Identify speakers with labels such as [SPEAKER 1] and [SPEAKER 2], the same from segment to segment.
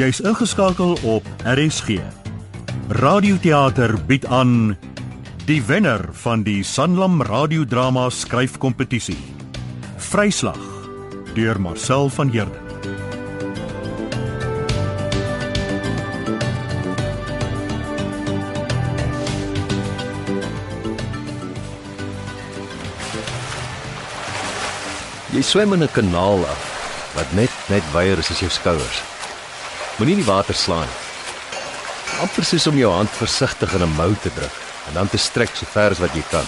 [SPEAKER 1] Jy's ingeskakel op RSG. Radioteater bied aan die wenner van die Sanlam radiodrama skryfkompetisie. Vryslag deur Marcel van Heerden.
[SPEAKER 2] Jy swem in 'n kanaal af wat net net wyer is as jou skouers. Moenie in die water slaan nie. Amper soos om jou hand versigtig in 'n mou te druk en dan te strek so ver as wat jy kan.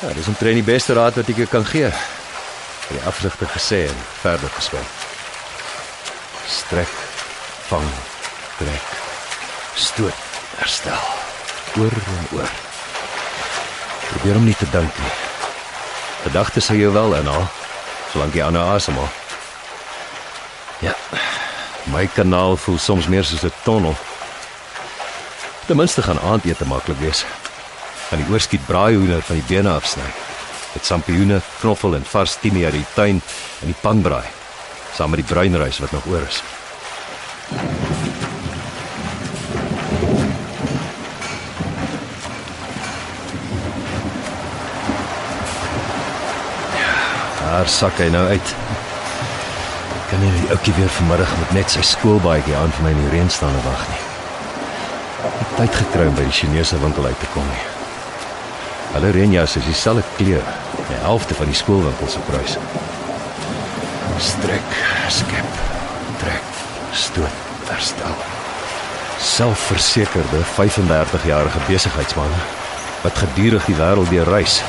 [SPEAKER 2] Ja, dis omtrent die beste raad wat ek jou kan gee. Het die afsigter gesê en verder geswem. Strek, vang, trek, stoot, herstel. Oor en oor. Probeer om nie te dink nie. Gedagtes sou jou wel inhaal solank jy aanhou asemhaal. Ja. My kanaal voel soms meer soos 'n tonnel. Ten minste gaan aandete maklik wees. Kan die oorskiet braaihoender van die bene afsny. Met sampioene, knoffel en vars timie uit die tuin en die panbraai saam met die bruinrys wat nog oor is. Daar sak hy nou uit. Kan nie die ouetjie weer vanmiddag met net sy skoolbaadjie aan vir my in die reën staan en wag nie. Ek het tyd gekry om by die Chinese winkel uit te kom nie. Hulle reënjas is dieselfde kleur, die helfte van die skoolwinkel se prys. Strek, skep, trek, stoot, herstel. Selfversekerde 35-jarige besigheidsman wat gedurig die wêreld deur reis,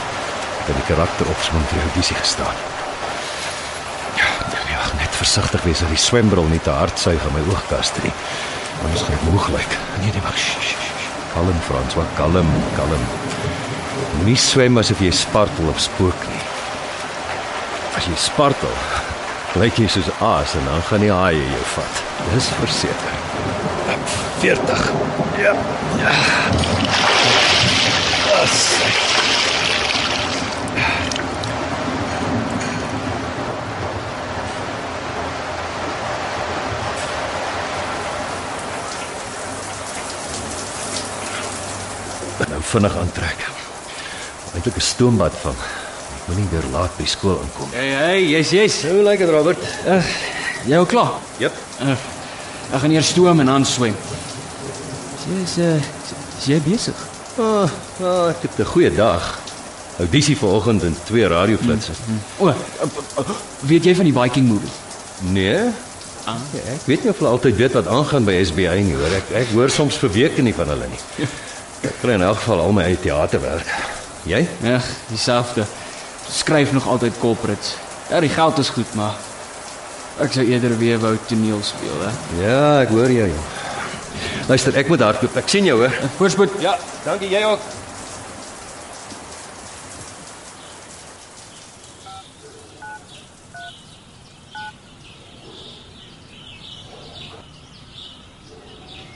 [SPEAKER 2] het die karakter opswing vir audisie gestaan. Ja, nee, wag net versigtig wees dat die swembril nie te hard suig aan my oogkas nie. Anders gaan ek moeg lyk. Nee, nee, wag. Kalm Frans, wat kalm, kalm. Moenie swem asof jy spartel of spook nie. As jy spartel, lyk jy soos aas en dan gaan die haie jou vat. Dis verseker. 40. Ja. Ja. Vinnig aantrek. Eintlik 'n stoombad vang. Ek moenie weer laat by skool inkom.
[SPEAKER 3] Hey, hey, yes, yes.
[SPEAKER 2] Hoe lyk dit, Robert?
[SPEAKER 3] Uh, jy al klaar?
[SPEAKER 2] Jep.
[SPEAKER 3] Uh, ek gaan eers stoom en dan swem. Jy's uh, is jy besig?
[SPEAKER 2] Ah, ah, ek het 'n goeie dag. Audisie vanoggend in twee radioflitsse.
[SPEAKER 3] O, uh, uh, weet jy van die Viking movie?
[SPEAKER 2] Nee. Ah, ek weet nie of hulle altyd weet wat aangaan by SBI nie, hoor. Ek ek hoor soms vir weke nie van hulle nie. Ek kry in elk geval al my eie teaterwerk. Jy?
[SPEAKER 3] Ja, dieselfde. Skryf nog altyd corporates. Ja, die geld is goed, maar ek sou eerder weer wou toneel speel, hè.
[SPEAKER 2] Ja, ek hoor jou. jong. Luister, ek moet hardloop. Ek sien jou, hoor.
[SPEAKER 3] Voorspoed.
[SPEAKER 2] Ja, dankie jy ook.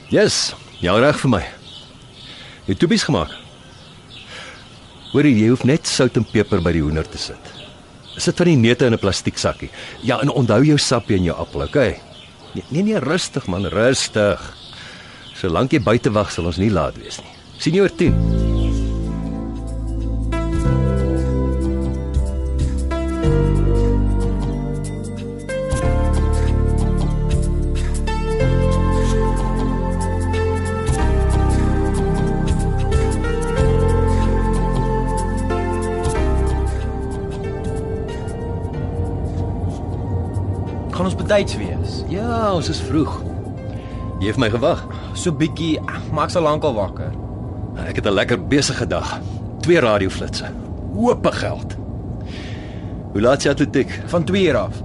[SPEAKER 2] Yes, ja reg vir my. Jy het toepies gemaak. Hoorie, jy hoef net sout en peper by die hoender te sit. Sit van die neute in 'n plastiek sakkie. Ja, en onthou jou sappie en jou appel, okay? Nee, nee, nee rustig man, rustig. Solank jy buite wag, sal ons nie laat wees nie. sien jy oor 10. Vroeg. Jy het my gewag.
[SPEAKER 4] So bietjie, maar ek sal lankal wakker.
[SPEAKER 2] Ek het 'n lekker besige dag. Twee radioflitsse. Hoope geld. Hoe laat jy atletiek?
[SPEAKER 4] Van 2 uur af.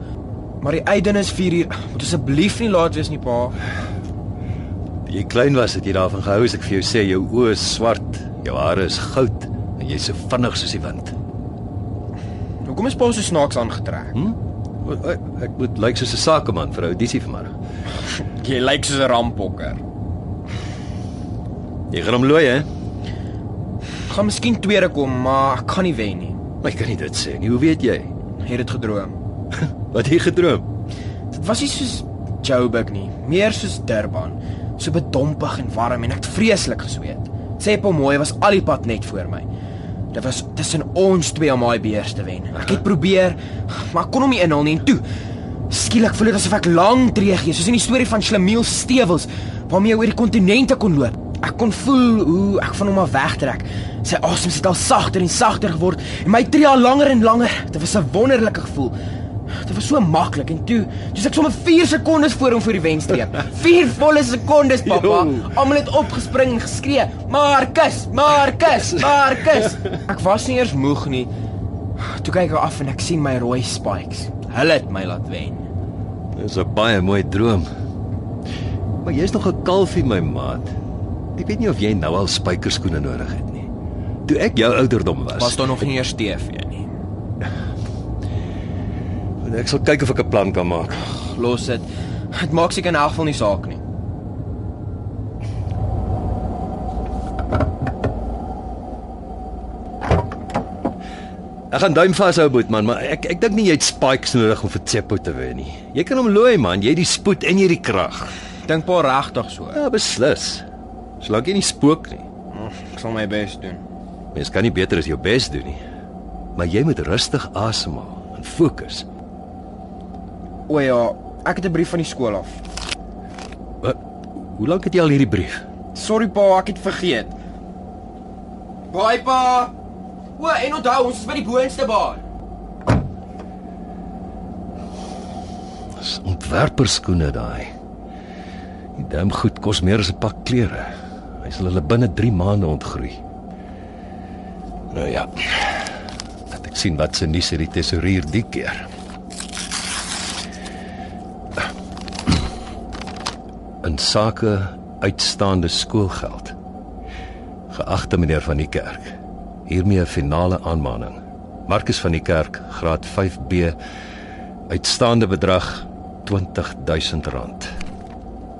[SPEAKER 4] Maar die eiden is 4 uur. Moet asseblief nie laat wees nie, pa.
[SPEAKER 2] Toe jy klein was, het jy daarvan gehou as ek vir jou sê jou oë is swart, jou hare is goud en jy's so vinnig soos die wind.
[SPEAKER 4] Hoekom is pa so snaaks aangetrek?
[SPEAKER 2] Hm? Ek, moet lyk soos 'n sakeman vir 'n audisie vanmiddag.
[SPEAKER 4] Jy lyk soos 'n rampokker.
[SPEAKER 2] Jy gaan hom looi, hè?
[SPEAKER 4] Gaan miskien tweede kom, maar ek kan nie wen nie.
[SPEAKER 2] Maar ek kan nie dit sê nie. Hoe weet jy?
[SPEAKER 4] Het dit gedroom.
[SPEAKER 2] Wat jy gedroom?
[SPEAKER 4] Dit was nie soos Joburg nie, meer soos Durban. So bedompig en warm en ek het vreeslik gesweet. Seppo mooi was al die pad net voor my. Dit was tussen ons twee om daai beers te wen. Ek het probeer, maar kon hom nie inhaal nie en toe skielik voel dit asof ek lank tree gee, soos in die storie van Schlemiel se stewels waarmee hy oor die kontinente kon loop. Ek kon voel hoe ek van hom af wegtrek. Sy asem het al sagter en sagter geword en my tree al langer en langer. Dit was 'n wonderlike gevoel. Dit was so maklik en toe, toe ek sommer 4 sekondes voor hom voor die wenstreep. 4 volle sekondes, pappa. Almal het opgespring en geskree: "Markus, Markus, Markus." Ek was nie eers moeg nie. Toe kyk ek af en ek sien my rooi spikes. Hulle het my laat wen.
[SPEAKER 2] Dis 'n baie mooi droom. Maar jy's nog 'n kalfie my maat. Ek weet nie of jy nou al spykerskoene nodig het nie. Toe ek jou ouderdom was,
[SPEAKER 4] Was daar nog nie eers TV nie.
[SPEAKER 2] ek sal kyk of ek 'n plan kan maak.
[SPEAKER 4] Los dit. Dit maak seker in elk geval nie saak nie.
[SPEAKER 2] Ek gaan duim vashou boetman, maar ek ek dink nie jy het spikes nodig om vir Tsepo te wen nie. Jy kan hom looi man, jy het die spoed en jy het die krag.
[SPEAKER 4] Dink pa regtig so.
[SPEAKER 2] Ja, beslis. Solank jy nie spook nie.
[SPEAKER 4] Ek sal my bes doen.
[SPEAKER 2] Mens kan nie beter as jou bes doen nie. Maar jy moet rustig asemhaal en fokus.
[SPEAKER 4] O ja, ek het 'n brief van die skool af.
[SPEAKER 2] Wat? Hoe lank het jy al hierdie brief?
[SPEAKER 4] Sorry pa, ek het vergeet. Bye pa. O, en onthou, ons is by die boonste baan.
[SPEAKER 2] Dis ontwerperskoene daai. Die dam goed kos meer as 'n pak klere. Hy sal hulle binne 3 maande ontgroei. Nou ja. Laat ek sien wat se nuus het die tesourier die keer. In sake uitstaande skoolgeld. Geagte meneer van die kerk. Hiermee 'n finale aanmaning. Markus van die kerk, graad 5B, uitstaande bedrag R20000.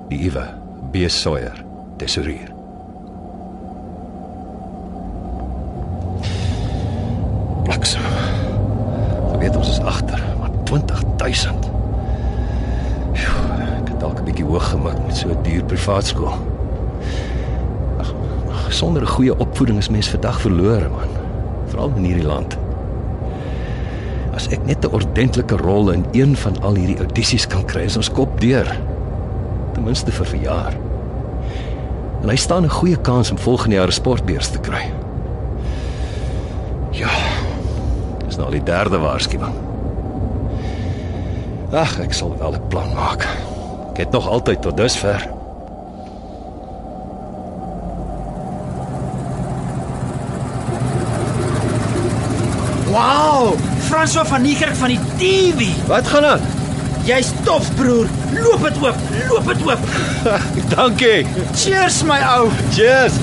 [SPEAKER 2] Die Iwe B Sawyer, tesourier. Bliksem. Ek weet ons is agter, maar 20000. Sjoe, Ek het dalk 'n bietjie hoog gemik met so 'n duur privaat skool. Ag, ag, sonder 'n goeie opvoeding is mens vandag verlore, man. Veral in hierdie land. As ek net 'n ordentlike rol in een van al hierdie audisies kan kry, is ons kop deur. Ten minste vir verjaar. En hy staan 'n goeie kans om volgende jaar 'n sportbeurs te kry. Ja. Dis nou al die derde waarskuwing. Ag, ek sal wel 'n plan maak. Ek het nog altyd tot dusver.
[SPEAKER 5] François van Niekerk van die TV.
[SPEAKER 2] Wat gaan aan?
[SPEAKER 5] Jy's tof, broer. Loop dit oop. Loop dit oop.
[SPEAKER 2] Dankie.
[SPEAKER 5] Cheers my ou.
[SPEAKER 2] Cheers.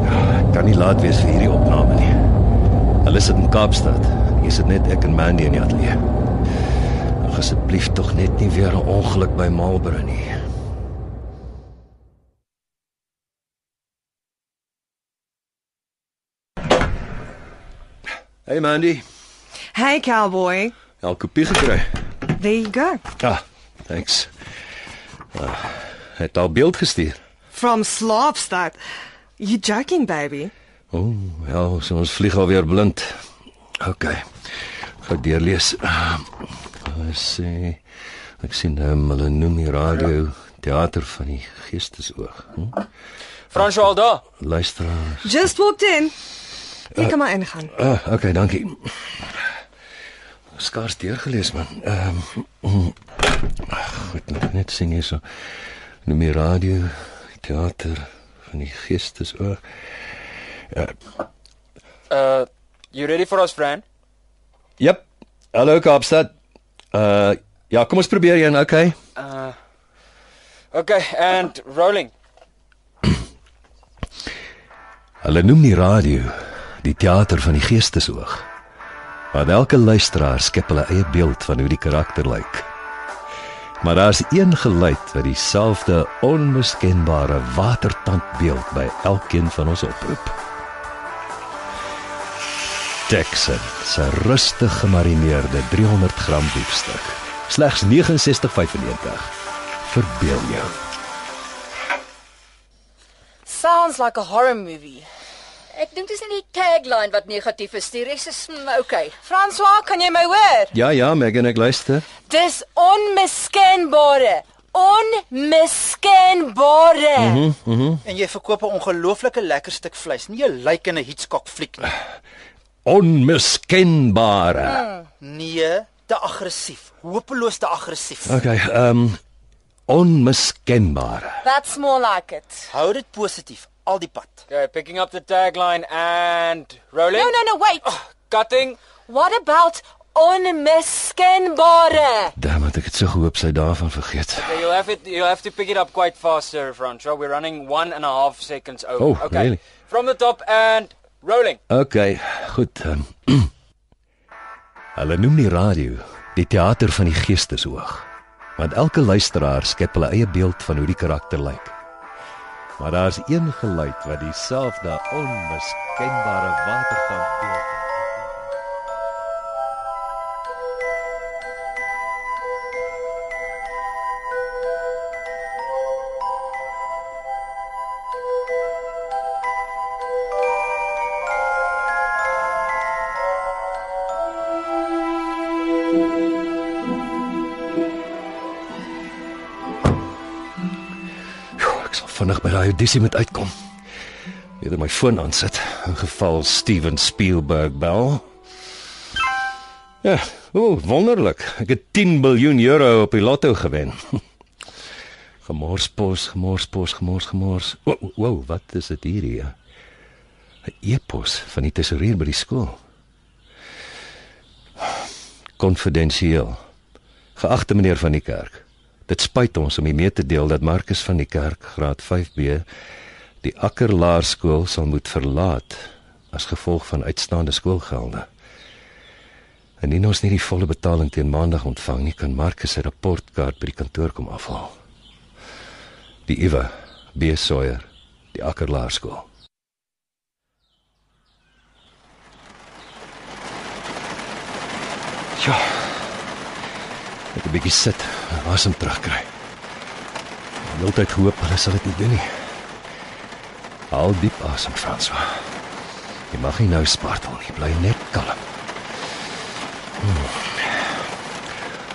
[SPEAKER 2] Ja, kan nie laat wees vir hierdie opname nie. Hulle sit in Kaapstad. Hier sit net ek en Mandy in die ateljee. Ag asseblief tog net nie weer 'n ongeluk by Marlborough nie. Hey Mandy,
[SPEAKER 6] Hey, cowboy.
[SPEAKER 2] al kopie gekry.
[SPEAKER 6] There you go.
[SPEAKER 2] Ah, thanks. Uh, het al beeld gestuur.
[SPEAKER 6] From Slavstad. You joking, baby?
[SPEAKER 2] O, oh, ja, so ons vlieg alweer blind. OK. Gou deurlees. Uh, sê ek sien hom hulle noem die radio teater van die geestesoog. Hm?
[SPEAKER 3] François al daar.
[SPEAKER 2] Luisteraars.
[SPEAKER 6] Just walked in. Jy kan maar ingaan.
[SPEAKER 2] Ah, OK, dankie. Skaars deurgelees man. Ehm um, goed, nou net sien hier so. Noem die radio teater van die geestesoog.
[SPEAKER 3] Uh you ready for us, friend?
[SPEAKER 2] Jep. Hallo Kaapstad. Uh ja, kom ons probeer een, okay?
[SPEAKER 3] Uh Okay, and rolling.
[SPEAKER 2] Hulle noem die radio die teater van die geestesoog. Maar elke luisteraar skep hulle eie beeld van hoe die karakter lyk. Maar daar's een geluid wat dieselfde onmiskenbare watertandbeeld by elkeen van ons oproep. Texan se rustig gemarineerde 300 gram biefstuk. Slegs 69.95. Verbeel jou.
[SPEAKER 7] Sounds like a horror movie.
[SPEAKER 8] Ek dink dis nie die tagline wat negatief is, die res is mm, okay.
[SPEAKER 7] François, kan jy my hoor?
[SPEAKER 2] Ja ja, Megan, ek luister.
[SPEAKER 7] Dis onmiskenbare. Onmiskenbare. Mm -hmm.
[SPEAKER 5] En jy verkoop 'n ongelooflike lekker stuk vleis, nie 'n lijk in 'n Hitchcock fliek nie.
[SPEAKER 2] Onmiskenbare.
[SPEAKER 5] Nee, te aggressief. Hopeloos te aggressief.
[SPEAKER 2] Okay, ehm um, onmiskenbare.
[SPEAKER 7] That's more like it.
[SPEAKER 5] Hou dit positief al die pad.
[SPEAKER 3] Okay, picking up the tagline and rolling.
[SPEAKER 7] No, no, no, wait.
[SPEAKER 3] Cutting.
[SPEAKER 7] What about onmiskenbare?
[SPEAKER 2] Damn, it, ek het so gehoop sy daarvan vergeet.
[SPEAKER 3] Okay, you'll have it. You'll have to pick it up quite fast, Sir Francois. We're running one and a half seconds over.
[SPEAKER 2] Oh,
[SPEAKER 3] okay.
[SPEAKER 2] really?
[SPEAKER 3] From the top and rolling.
[SPEAKER 2] Okay, goed. Um, hulle noem die radio die teater van die geestesoog. Want elke luisteraar skep hulle eie beeld van hoe die karakter lyk. Maar daar's een geluid wat dieselfde onmiskenbare watertand beeld. Vinnig by daai audisie moet uitkom. Eerder my foon aansit in geval Steven Spielberg bel. Ja, o, wonderlik. Ek het 10 miljard euro op die lotto gewen. Gemorspos, gemorspos, gemors, gemors. Wow, wow, wat is dit hierdie? 'n E-pos van die tesourier by die skool. Konfidensieel. Geagte meneer van die kerk. Dit spyt ons om u mee te deel dat Markus van die kerk graad 5B die Akker Laerskool sal moet verlaat as gevolg van uitstaande skoolgelde. Indien ons nie die volle betaling teen maandag ontvang nie, kan Markus sy rapportkaart by die kantoor kom afhaal. Die Iwe B Sawyer, die Akker Laerskool. Ja. Net 'n bietjie sit, asem terugkry. Heeltyd hoop hulle sal dit nie doen nie. Haal diep asem, François. Jy mag nie nou spartel nie, bly net kalm. Hmm.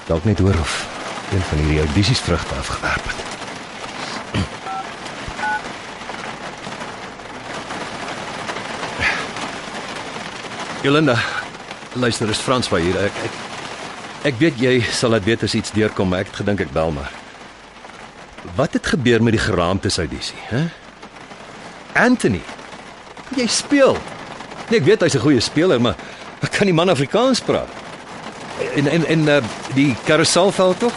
[SPEAKER 2] Dalk net hoor of een van hierdie audisies vrugte afgewerp het. Jolanda, luister, is François hier. Ek ek Ek weet jy sal dit weet as iets deurkom, maar ek het gedink ek bel maar. Wat het gebeur met die geraamtes audisie, hè? Anthony. Jy speel. Nee, ek weet hy's 'n goeie speler, maar ek kan die man Afrikaans praat. En en en uh, die karuselveld tog?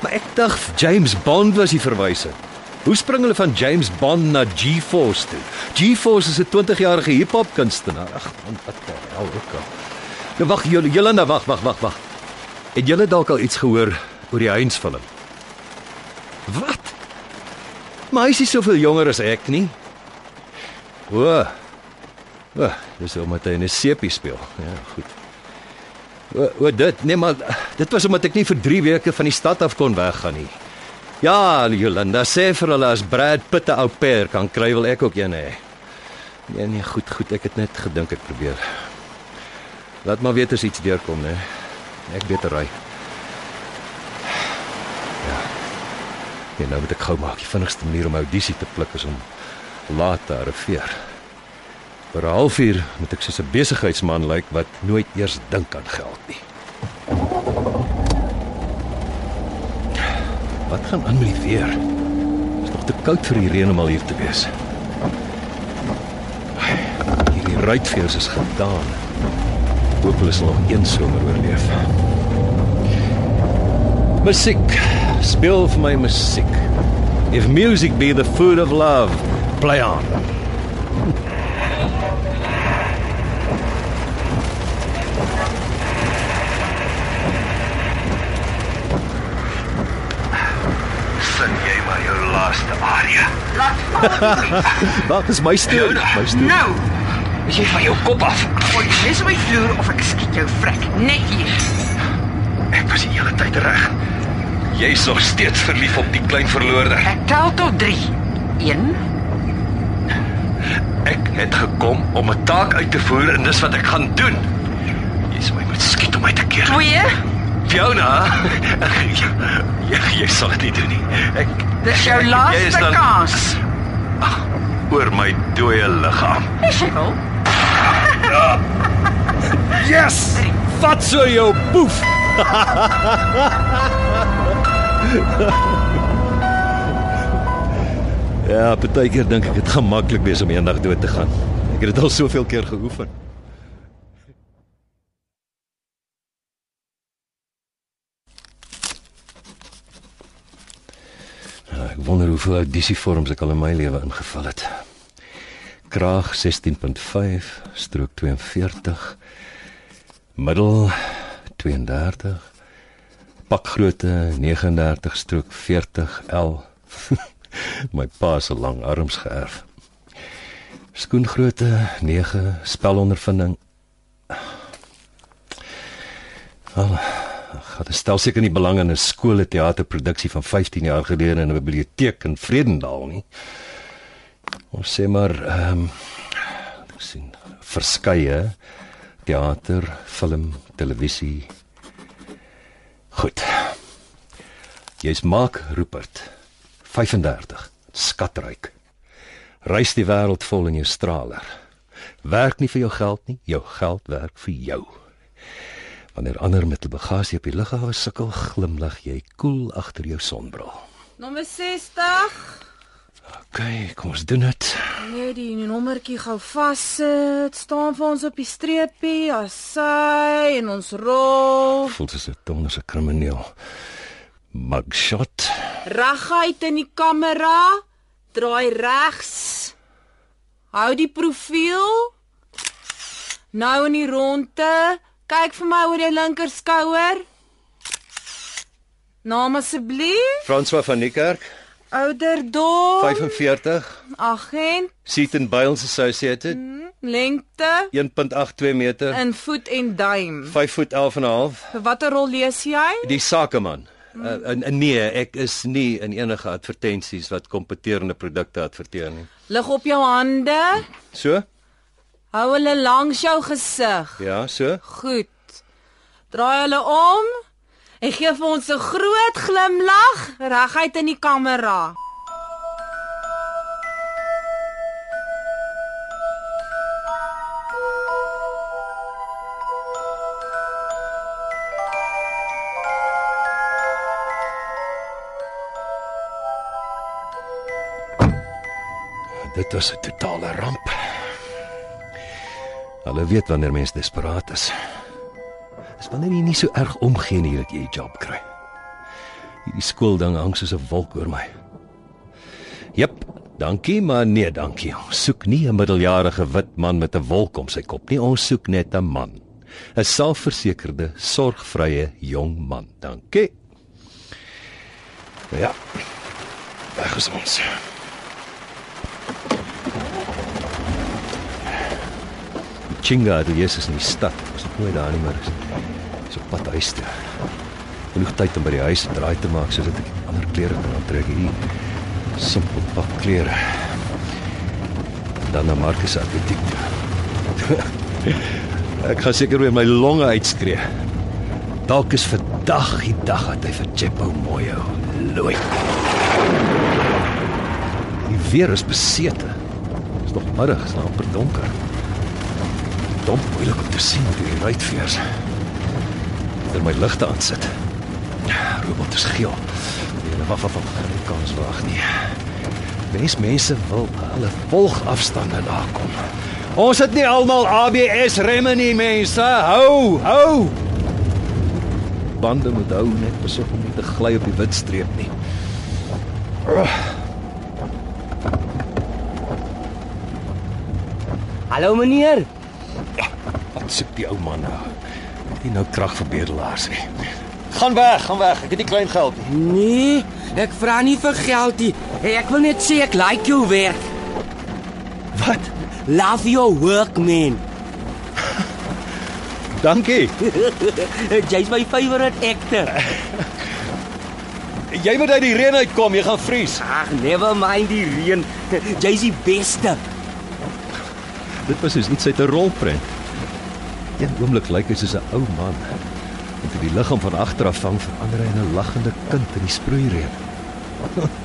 [SPEAKER 2] Maar ek dink James Bond was die verwysing. Hoe spring hulle van James Bond na G-Force toe? G-Force is 'n 20-jarige hiphop kunstenaar. Ag, wat die hel ook al. Nou wag julle, Jolanda, wag, wag, wag, wag. Het julle dalk al iets gehoor oor die Heinz film? Wat? Maar hy is nie soveel jonger as ek nie. O. O, dis omdat hy in 'n sepie speel. Ja, goed. O, o dit, nee maar dit was omdat ek nie vir 3 weke van die stad af kon weggaan nie. Ja, Jolanda, sê vir hulle as Brad Pitt 'n au pair kan kry, wil ek ook een hê. Nee, nee, goed, goed, ek het net gedink ek probeer. Laat maar weet as iets deurkom, né? Ek weet ry. Ja. Ja, nou moet ek gou maak. Die vinnigste manier om audisie te pluk is om laat te arriveer. Vir 'n halfuur moet ek soos 'n besigheidsman lyk wat nooit eers dink aan geld nie. Wat gaan aan met die weer? Is nog te koud vir die reën om al hier te wees. Hierdie ruitveers is gedaan hoop hulle sal nog een somer oorleef. Musiek. Speel vir my musiek. If music be the food of love, play on. Laat is my storie, my storie.
[SPEAKER 4] Nou. Is jy van jou kop af? Gooi dis my vloer of ek skiet jou vrek. Net hier. Ek was die hele tyd reg. Jy's nog steeds verlief op die klein verloorde.
[SPEAKER 8] Ek tel tot 3. 1
[SPEAKER 4] Ek het gekom om 'n taak uit te voer en dis wat ek gaan doen. Jy sou my moet skiet om my te keer.
[SPEAKER 8] 2
[SPEAKER 4] Fiona, jy, jy, jy sal dit nie doen nie. Ek
[SPEAKER 8] Dis jou
[SPEAKER 4] is
[SPEAKER 8] laaste
[SPEAKER 4] dan-
[SPEAKER 8] kans.
[SPEAKER 4] oor my dooie liggaam.
[SPEAKER 8] Is jy wel?
[SPEAKER 2] Yes! Vat so jou boef. ja, baie keer dink ek dit gaan maklik wees om eendag dood te gaan. Ek het dit al soveel keer geoefen. Ja, ek wonder hoeveel audisievorms ek al in my lewe ingevul het. Kraag 16.5 strook 42 middel 32 pakgrootte 39 strook 40 L. My pa se lang arms geërf. Skoengrootte 9 spelondervinding. Al gaan stel seker nie belang in 'n skole teaterproduksie van 15 jaar gelede in 'n biblioteek in Vredendal nie ons sê maar ehm um, ek sien verskeie teater, film, televisie. Goed. Jy's Mark Rupert. 35. Skatryk. Reis die wêreld vol in jou straler. Werk nie vir jou geld nie, jou geld werk vir jou. Wanneer ander met 'n bagasie op die lughawe sukkel, glimlag jy koel agter jou sonbril.
[SPEAKER 7] Nommer 60.
[SPEAKER 2] OK, kom ons doen dit.
[SPEAKER 7] Nee, die nommertjie gou vassit. Staan vir ons op die streepie, assy en ons rol.
[SPEAKER 2] Voel soos 'n donderse krimineel. Mugshot.
[SPEAKER 7] Reguit in die kamera. Draai regs. Hou die profiel. Nou in die ronde. Kyk vir my oor jou linker skouer. Naam asseblief.
[SPEAKER 2] François van Niekerk,
[SPEAKER 7] Ouderdom.
[SPEAKER 2] 45,
[SPEAKER 7] Agent.
[SPEAKER 2] Seaton Bales Associated,
[SPEAKER 7] Lengte.
[SPEAKER 2] 1.82 meter,
[SPEAKER 7] In voet en duim.
[SPEAKER 2] 5 voet 11 en 'n half.
[SPEAKER 7] Vir watter rol lees jy?
[SPEAKER 2] Die sakeman. Uh, en, en nee, ek is nie in enige advertensies wat kompeterende produkte adverteer nie.
[SPEAKER 7] Lig op jou hande.
[SPEAKER 2] So?
[SPEAKER 7] Hou hulle langs jou gesig.
[SPEAKER 2] Ja, so.
[SPEAKER 7] Goed. Draai hulle om en gee vir ons 'n groot glimlag reguit in die kamera.
[SPEAKER 2] Dit was 'n totale ramp. Hulle weet wanneer mens desperaat is. Dis wanneer jy nie so erg omgee nie dat jy 'n job kry. Hierdie skoolding hang soos 'n wolk oor my. Jep, dankie, maar nee, dankie. Ons soek nie 'n middeljarige wit man met 'n wolk om sy kop nie. Ons soek net 'n man. 'n Selfversekerde, sorgvrye jong man. Dankie. Ja. Weg is ons. Chinga, die Jesus in die stad. Ons het nooit daar nie, maar is so pad huis toe. Genoeg tyd om by die huis te draai te maak sodat ek ander klere kan aantrek hier. Simpel pak klere. Dan na Marcus se atletiek ek gaan seker weer my longe uitskree. Dalk is vandag die dag dat hy vir Chepo Moyo looi. Die weer is besete. Dit is nog middag, is nou amper donker dom moeilik om te sien hoe die ruitveers ter my ligte aan sit. Robot is geel. Die hulle wag af op geen kans wag nie. Mens mense wil hulle volgafstande nakom. Ons het nie almal ABS remme nie mense. Hou, hou. Bande moet hou net besig om nie te gly op die wit streep nie.
[SPEAKER 9] Hallo meneer.
[SPEAKER 2] Wat soek die ou man nou? Nie nou krag vir bedelaars nie. Gaan weg, gaan weg. Ek het nie klein geld nie.
[SPEAKER 9] Nee, ek vra nie vir geld nie. Ek wil net sê ek like jou werk.
[SPEAKER 2] Wat?
[SPEAKER 9] Love your work, man.
[SPEAKER 2] Dankie.
[SPEAKER 9] Jy's my favorite actor.
[SPEAKER 2] Jy moet uit die reën uitkom, jy gaan vries.
[SPEAKER 9] Ag, never mind die reën. Jy's die beste.
[SPEAKER 2] Dit was soos iets uit 'n rolprent. Een oomblik lyk hy soos 'n ou man. En toe die liggaam van agter af vang, verander hy in 'n lagende kind in die sproeireën.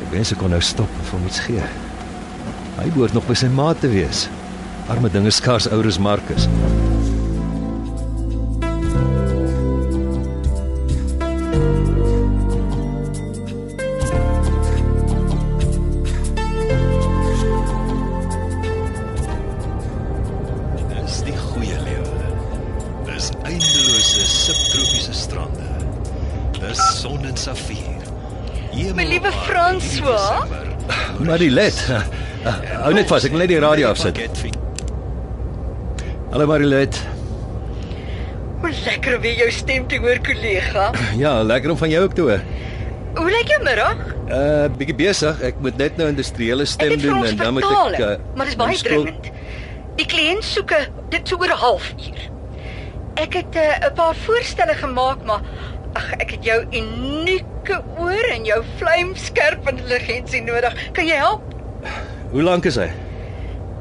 [SPEAKER 2] Die mense kon nou stop en hom iets gee. Hy behoort nog by sy ma te wees. Arme dinge skaars ouer as Markus. Subtropiese strande. Dis son en safier.
[SPEAKER 8] My liewe François,
[SPEAKER 2] Marilet. Hou net vas, ek wil net die radio afsit. Hallo Marilet.
[SPEAKER 8] hoe lekker om weer jou stem te hoor, kollega.
[SPEAKER 2] Ja, lekker om van jou ook te hoor.
[SPEAKER 8] Hoe lyk jou middag?
[SPEAKER 2] Uh bietjie besig. Ek moet net nou industriële stem doen en dan moet ek uh,
[SPEAKER 8] maar dit is baie dringend. Die kliënt soek dit so oor 'n halfuur. Ek het eh, 'n uh, paar voorstelle gemaak, maar ag, ek het jou unieke oor en jou vlamskerp intelligensie nodig. Kan jy help?
[SPEAKER 2] Hoe lank is hy?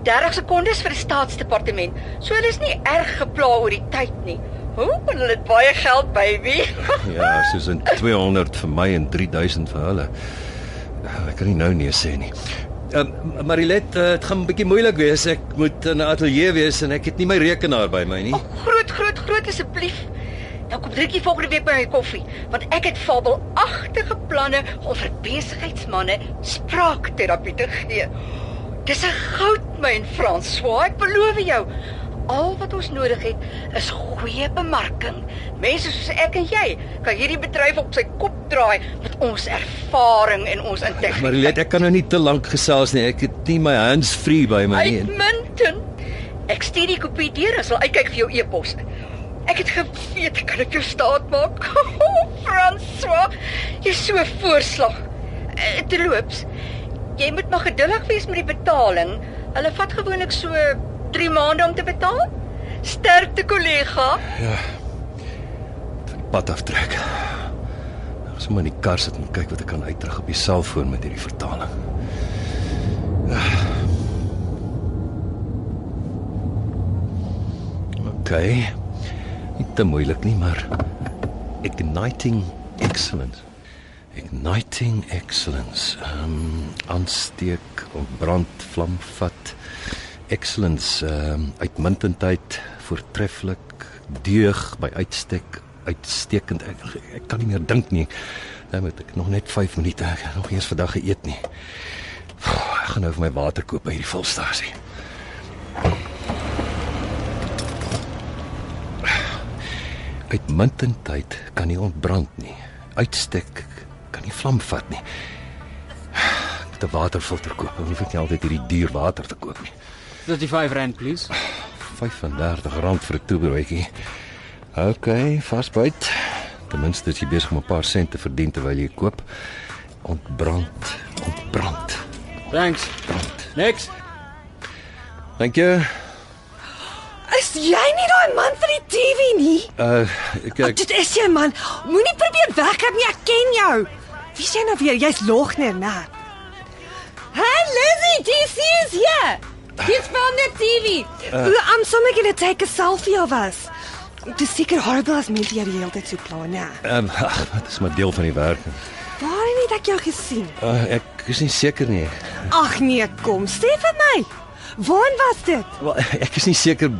[SPEAKER 8] 30 sekondes vir die staatsdepartement. So hulle is nie erg gepla oor die tyd nie. Hoe kan hulle dit baie geld, baby?
[SPEAKER 2] Ja, soos in 200 vir my en 3000 vir hulle. Ek kan nie nou nee sê nie. Um, Marilet, uh, dit gaan 'n bietjie moeilik wees. Ek moet in 'n ateljee wees en ek het nie my rekenaar by my nie.
[SPEAKER 8] Groot, groot, groot asseblief. Nou kom drink jy volgende week by my koffie, want ek het fabelagtige planne om vir besigheidsmense spraakterapie te gee. Dis 'n goudmyn, François, ek beloof jou. Al wat ons nodig het is goeie bemarking. Mense soos ek en jy kan hierdie bedryf op sy kop draai met ons ervaring en ons integriteit.
[SPEAKER 2] Marilet, ek kan nou nie te lank gesels nie. Ek het nie my hands free by my nie.
[SPEAKER 8] Uitmuntend. Ek stuur die kopie deur en sal uitkyk vir jou e-pos. Ek het geweet ek kan dit jou staat maak. François, jy's so voorslag. Eh, Terloops, jy moet maar geduldig wees met die betaling. Hulle vat gewoonlik so 3 maande om te betaal. Sterkte kollega.
[SPEAKER 2] Ja. Pad aftrek. Ek sommer in die kar sit en kyk wat ek kan uitdruk op die selfoon met hierdie vertaling. OK. Nie te moeilik nie, maar igniting excellence. Igniting excellence. Ehm um, aansteek, ontbrand, vlam vat. Excellence, ehm um, uitmuntendheid, voortreffelik, deug by uitstek, uitstekend. Ek, ek kan nie meer dink nie. Nou moet ek nog net 5 minute. Ek het nog eers vandag geëet nie. Ek gaan nou vir my water koop by hierdie volstasie. Uitmuntendheid kan nie ontbrand nie. Uitstek kan nie vlam vat nie. Ek moet 'n waterfilter koop. Ek hoef nie altyd hierdie duur water te koop nie.
[SPEAKER 3] 35 rand please.
[SPEAKER 2] 35 rand vir 'n toebroodjie. OK, vasbyt. Ten minste is jy besig om 'n paar sent te verdien terwyl jy koop. Ontbrand, ontbrand.
[SPEAKER 3] Thanks. Next.
[SPEAKER 2] Dank jy.
[SPEAKER 6] Is jy nie daai man van die TV nie?
[SPEAKER 2] Uh ek ek
[SPEAKER 6] Dit is jy man. Moenie probeer weghard nie, ek ken jou. Wie sê nou weer jy's Logner, né?
[SPEAKER 10] Hey Lizzie, you see us here? He's from the TV.
[SPEAKER 6] Uh, I'm somewhere gonna take a selfie of us. Dit is seker horrible as mense jy die hele tyd so pla, né?
[SPEAKER 2] ehm ag, dit is maar deel van die werk.
[SPEAKER 6] Waar het ek jou gesien?
[SPEAKER 2] Uh, ek is nie seker nie.
[SPEAKER 6] Ag nee, kom, sê vir my. Waar was dit?
[SPEAKER 2] Wel, ek is nie seker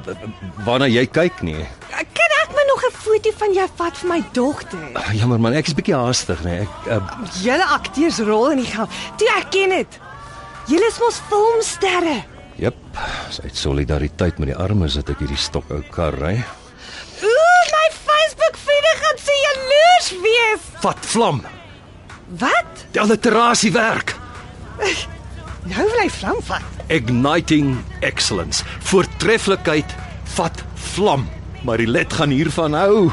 [SPEAKER 2] waarna jy kyk nie.
[SPEAKER 6] Kan ek my nog 'n foto van jou vat vir my dogter?
[SPEAKER 2] Uh, jammer man, ek is bietjie haastig, nee. Ek uh,
[SPEAKER 6] Julle akteurs rol in die gang. Toe ek ken dit. Julle is mos filmsterre.
[SPEAKER 2] Jep, is uit solidariteit met die armes dat ek hierdie stokou kar ry.
[SPEAKER 6] Ooh, my Facebook-vriende gaan se wees.
[SPEAKER 2] Vat vlam.
[SPEAKER 6] Wat?
[SPEAKER 2] Die alliterasie werk.
[SPEAKER 6] Nou wil hy vlam vat.
[SPEAKER 2] Igniting excellence. Voortreffelikheid vat vlam. Marilet gaan hiervan hou.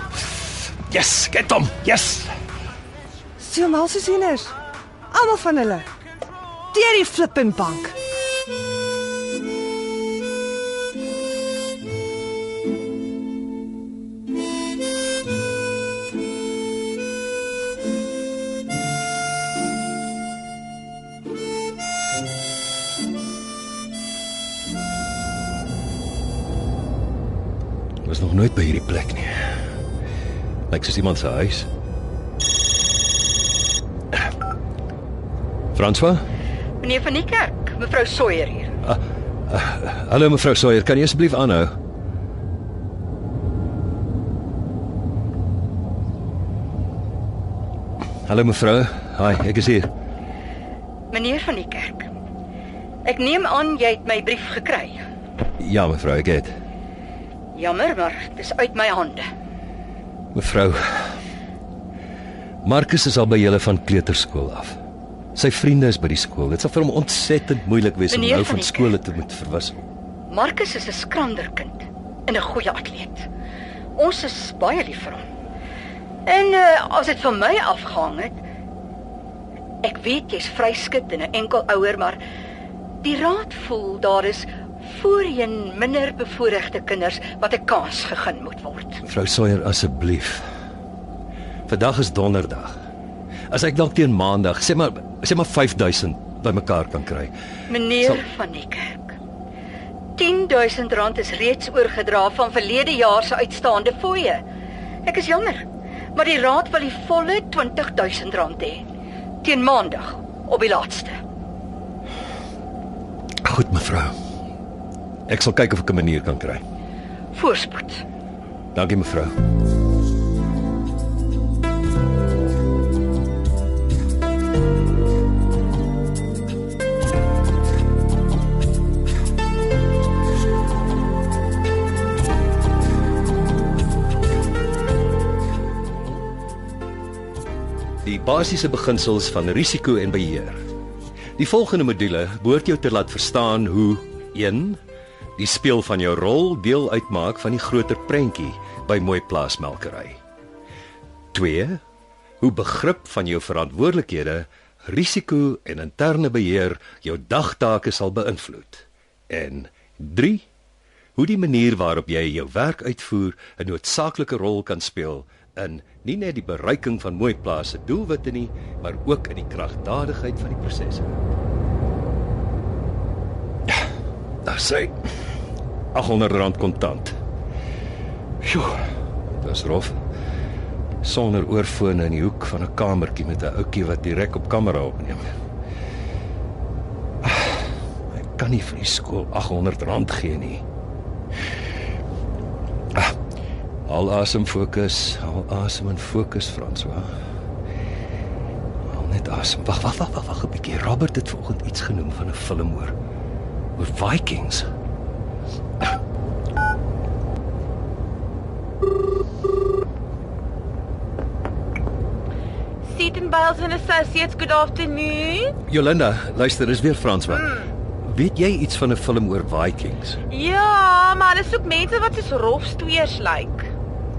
[SPEAKER 2] Yes, get hom. Yes.
[SPEAKER 6] So mal se sieners. Almal van hulle. Deur die flipping bank.
[SPEAKER 2] Nooit by hierdie plek nie. Lyk soos iemand se huis. François?
[SPEAKER 8] Meneer van die kerk, mevrou Sawyer hier.
[SPEAKER 2] Hallo mevrou Sawyer, kan jy asseblief aanhou? Hallo mevrou. Hi, ek is hier.
[SPEAKER 8] Meneer van die kerk. Ek neem aan jy het my brief gekry.
[SPEAKER 2] Ja mevrou, ek het.
[SPEAKER 8] Jammer, maar dis uit my hande.
[SPEAKER 2] Mevrou. Marcus is al by julle van kleuterskool af. Sy vriende is by die skool. Dit sal vir hom ontsettend moeilik wees om
[SPEAKER 8] Meneer
[SPEAKER 2] nou
[SPEAKER 8] van
[SPEAKER 2] van skole te moet verwissel.
[SPEAKER 8] Marcus is 'n skrander kind en 'n goeie atleet. Ons is baie lief vir hom. En uh, as dit van my afgehang het, ek weet jy's vryskut en 'n enkel ouer, maar die raad voel daar is voorheen minder bevoorregte kinders wat 'n kans gegee moet word.
[SPEAKER 2] Mevrou Sawyer, asseblief. Vandag is donderdag. As ek dalk teen maandag, sê maar sê maar 5000 bymekaar kan kry.
[SPEAKER 8] Meneer
[SPEAKER 2] Sal-
[SPEAKER 8] van die kerk. 10000 rand is reeds oorgedra van verlede jaar se uitstaande fooie. Ek is jammer, maar die raad wil die volle 20000 rand hê teen maandag op die laaste.
[SPEAKER 2] Goed mevrou. Ek sal kyk of ek 'n manier kan kry.
[SPEAKER 8] Voorspoed.
[SPEAKER 2] Dankie mevrou. Die basiese beginsels van risiko en beheer. Die volgende module behoort jou te laat verstaan hoe 1 die speel van jou rol deel uitmaak van die groter prentjie by Mooi Plaasmelkery. 2 hoe begrip van jou verantwoordelikhede, risiko en interne beheer jou dagtake sal beïnvloed. En 3 hoe die manier waarop jy jou werk uitvoer 'n noodsaaklike rol kan speel in nie net die bereiking van Mooi Plaas se doelwitte nie, maar ook in die kragdadigheid van die prosesse. Daar sê R800 kontant. Sjoe, dis rof. Sonder oorfone in die hoek van 'n kamertjie met 'n ouetjie wat direk op kamera opneem. Ah, Ek kan nie vir die skool R800 gee nie. Ah, Al asem fokus, al asem en fokus François. Al net asem. Wag, wag, wag, wag, 'n bietjie. Robert het vanoggend iets genoem van 'n film oor oor Vikings.
[SPEAKER 10] Seaton Bales and Associates, good afternoon.
[SPEAKER 2] Jolanda, luister, dis weer François. Weet jy iets van 'n film oor Vikings?
[SPEAKER 10] Ja, maar hulle soek mense wat soos rolstoeiers lyk.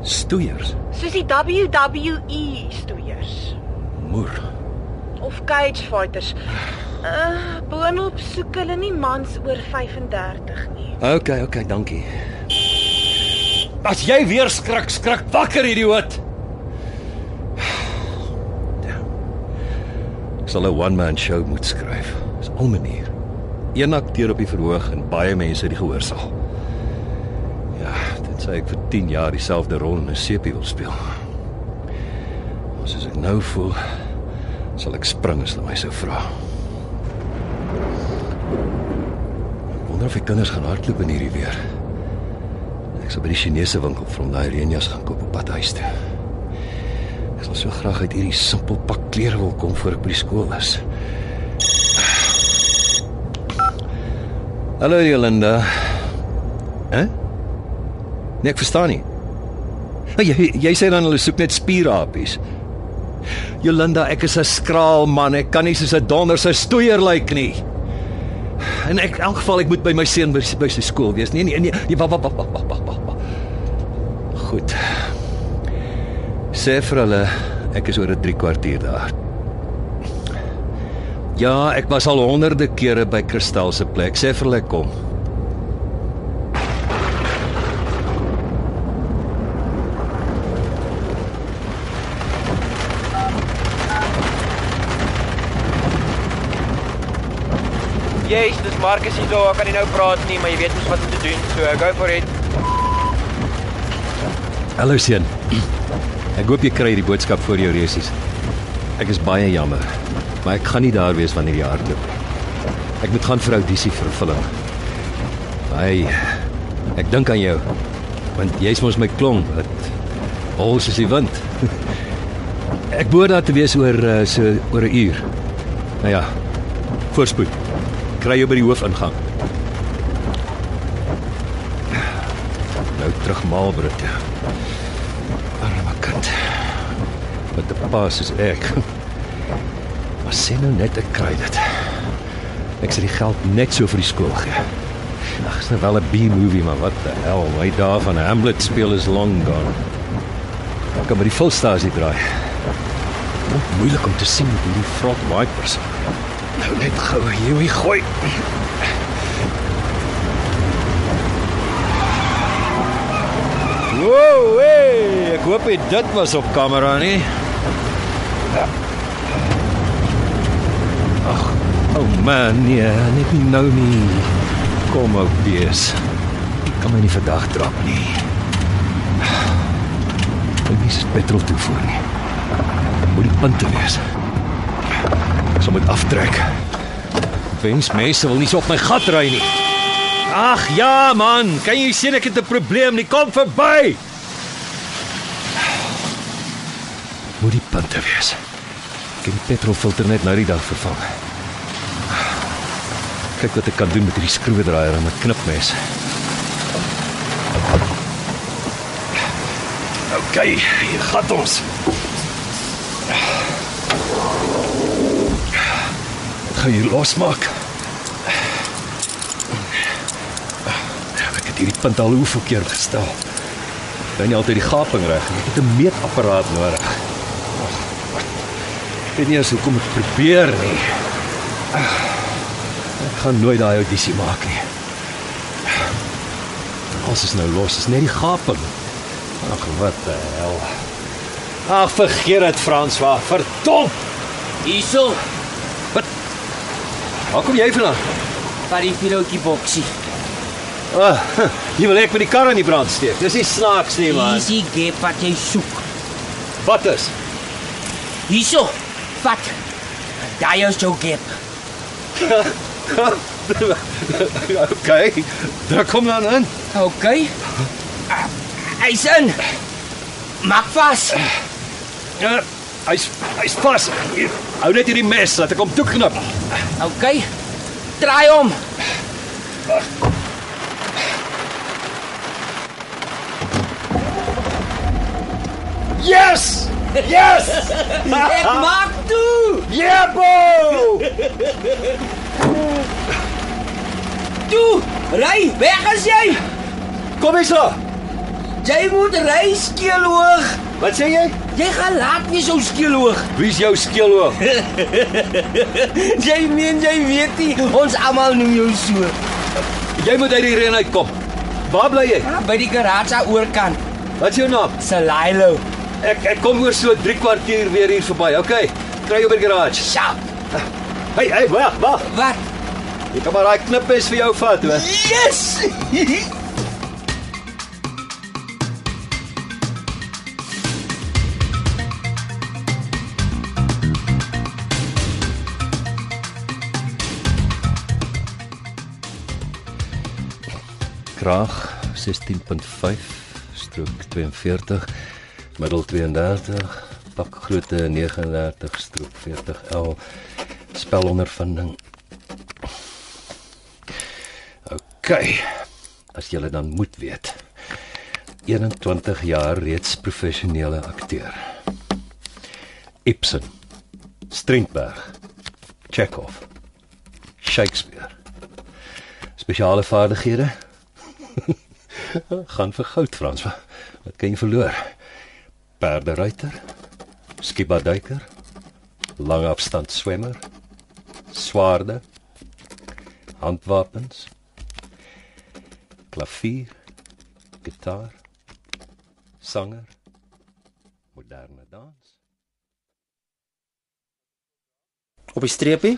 [SPEAKER 2] Stoeiers,
[SPEAKER 10] Soos die WWE stoeiers
[SPEAKER 2] moer.
[SPEAKER 10] of cage fighters. Uh, boonop soek hulle nie mans oor 35 nie.
[SPEAKER 2] Okay, okay, dankie. As jy weer skrik, skrik wakker idioot. Ek sal 'n one-man show moet skryf. Dis al manier. Een akteur op die verhoog en baie mense die gehoor sal. Ja, dit sê ek vir 10 jaar dieselfde rol in 'n sepie wil speel. Soos ek nou voel, sal ek spring as hulle my sou vra. Of die kinders gaan hardloop in hierdie weer. Ek sal by die Chinese winkel hom daai reënjas gaan koop op pad huis toe. Ek sal so graag uit hierdie simpel pak klere wil kom voor ek by die skool is. Hallo Jolanda. Hæ? Nee, ek verstaan nie. Oh, jy jy sê dan hulle soek net spierapies. Jolanda, ek is 'n skraal man. Ek kan nie soos 'n donder se stoeier lyk nie. En ek in elk geval ek moet by my seun by, by sy skool wees. Nee nee nee, nee wag wag wag wag wag wag. Goed. Sê vir hulle ek is oor 'n 3 kwartier daar. Ja, ek was al honderde kere by Kristal se plek. Sê vir hulle kom.
[SPEAKER 4] Yes, dis Marcus hier. Ek kan nie nou praat nie, maar jy weet mos wat om te doen. So, go for it.
[SPEAKER 2] Hallo seun. Ek hoop jy kry die boodskap voor jou resies. Ek is baie jammer, maar ek gaan nie daar wees wanneer jy hardloop nie. Ek moet gaan vir audisie vir film. Hy ek dink aan jou want jy's mos my klong wat hol soos die wind. Ek behoort daar te wees oor uh, so oor 'n uur. Nou ja. Voorspoed. Kry jou by die hoofingang. Nou terug Marlborough toe. Arme kind. Wat 'n pa soos ek. Maar sê nou net ek kry dit. Ek sal die geld net so vir die skool gee. Ag, is nou wel 'n B-movie, maar wat die hel, my dae van Hamlet speel is long gone. Ek kan by die volstasie draai. Moeilik om te sien met hierdie front wipers. Nou net gou hierdie gooi. Wow, hey, ek hoop dit was op kamera nie. Ag, oh man, nee, net nie nou nie. Kom ou bees. Ek kan my nie vandag drap nie. Ek mis petrol toevoer nie. Moet die punte wees. Sal moet aftrek. Wens mense wil nie so op my gat ry nie. Ag ja man, kan jy sien ek het 'n probleem, nie kom verby. Moet die punte wees. Ek het die petrolfilter net nou die dag vervang. Kyk wat ek kan doen met hierdie skroewedraaier en 'n knipmes. OK, hier gaan ons. Gaan hier losmaak. Ek het hierdie punt al hoeveel keer gestel. Kry nie altyd die gaping reg nie. Ek het 'n meetapparaat nodig. Ek weet nie eens hoekom ek probeer nie. Ek gaan nooit daai audisie maak nie. Alles is nou los, is net die gaping. Ag wat die hel. Ag vergeet dit François, verdom.
[SPEAKER 9] Hierso,
[SPEAKER 2] Waar kom jy vandaan?
[SPEAKER 9] by die pilotjie boksie.
[SPEAKER 2] Ah, jy wil ek met die kar in die brand steek. Dis nie snaaks nie, man.
[SPEAKER 9] Easy gap wat jy soek.
[SPEAKER 2] Wat is?
[SPEAKER 9] Hierso, vat. Daai is jou gap.
[SPEAKER 2] okay. Daar kom dan in.
[SPEAKER 9] Okay. Ah, Hy's in. Maak vas.
[SPEAKER 2] Ja, hy's hy's vas. Hier, Hou net hierdie mes laat ek hom toeknip.
[SPEAKER 9] Okay. Draai hom.
[SPEAKER 2] Yes! Yes!
[SPEAKER 9] Ek maak toe.
[SPEAKER 2] Yeah, bo!
[SPEAKER 9] Toe. Ry, weg as jy.
[SPEAKER 2] Kom hier so.
[SPEAKER 9] Jy moet ry skeelhoog.
[SPEAKER 2] Wat sê jy?
[SPEAKER 9] Jy gaan laat wees ou skeelhoog.
[SPEAKER 2] Wie's jou skeelhoog?
[SPEAKER 9] jy meen jy weet nie, ons almal noem jou so.
[SPEAKER 2] Jy moet uit die reën uitkom. Waar bly jy?
[SPEAKER 9] By die garage aan oorkant.
[SPEAKER 2] Wat is jou naam?
[SPEAKER 9] Salilo.
[SPEAKER 2] Ek ek kom oor so 3 kwartier weer hier verby. Okay. Kry jou by die garage.
[SPEAKER 9] Sjap.
[SPEAKER 2] Hey, hey, wag, wag.
[SPEAKER 9] Wat?
[SPEAKER 2] Jy kan maar daai knipmes vir jou vat, hoor.
[SPEAKER 9] Yes!
[SPEAKER 2] Kraag 16.5 strook 42 middel 32 pakgrootte 39 strook 40 L spelondervinding OK as jy dan moet weet 21 jaar reeds professionele akteur. Ibsen Strindberg Chekhov Shakespeare. Spesiale vaardighede gaan vir goud Frans. Wat kan jy verloor? Perderuiter, skiba duiker, langafstand swemmer, swaarde, handwapens, klavier, gitaar, sanger, moderne dans.
[SPEAKER 5] Op die streepie,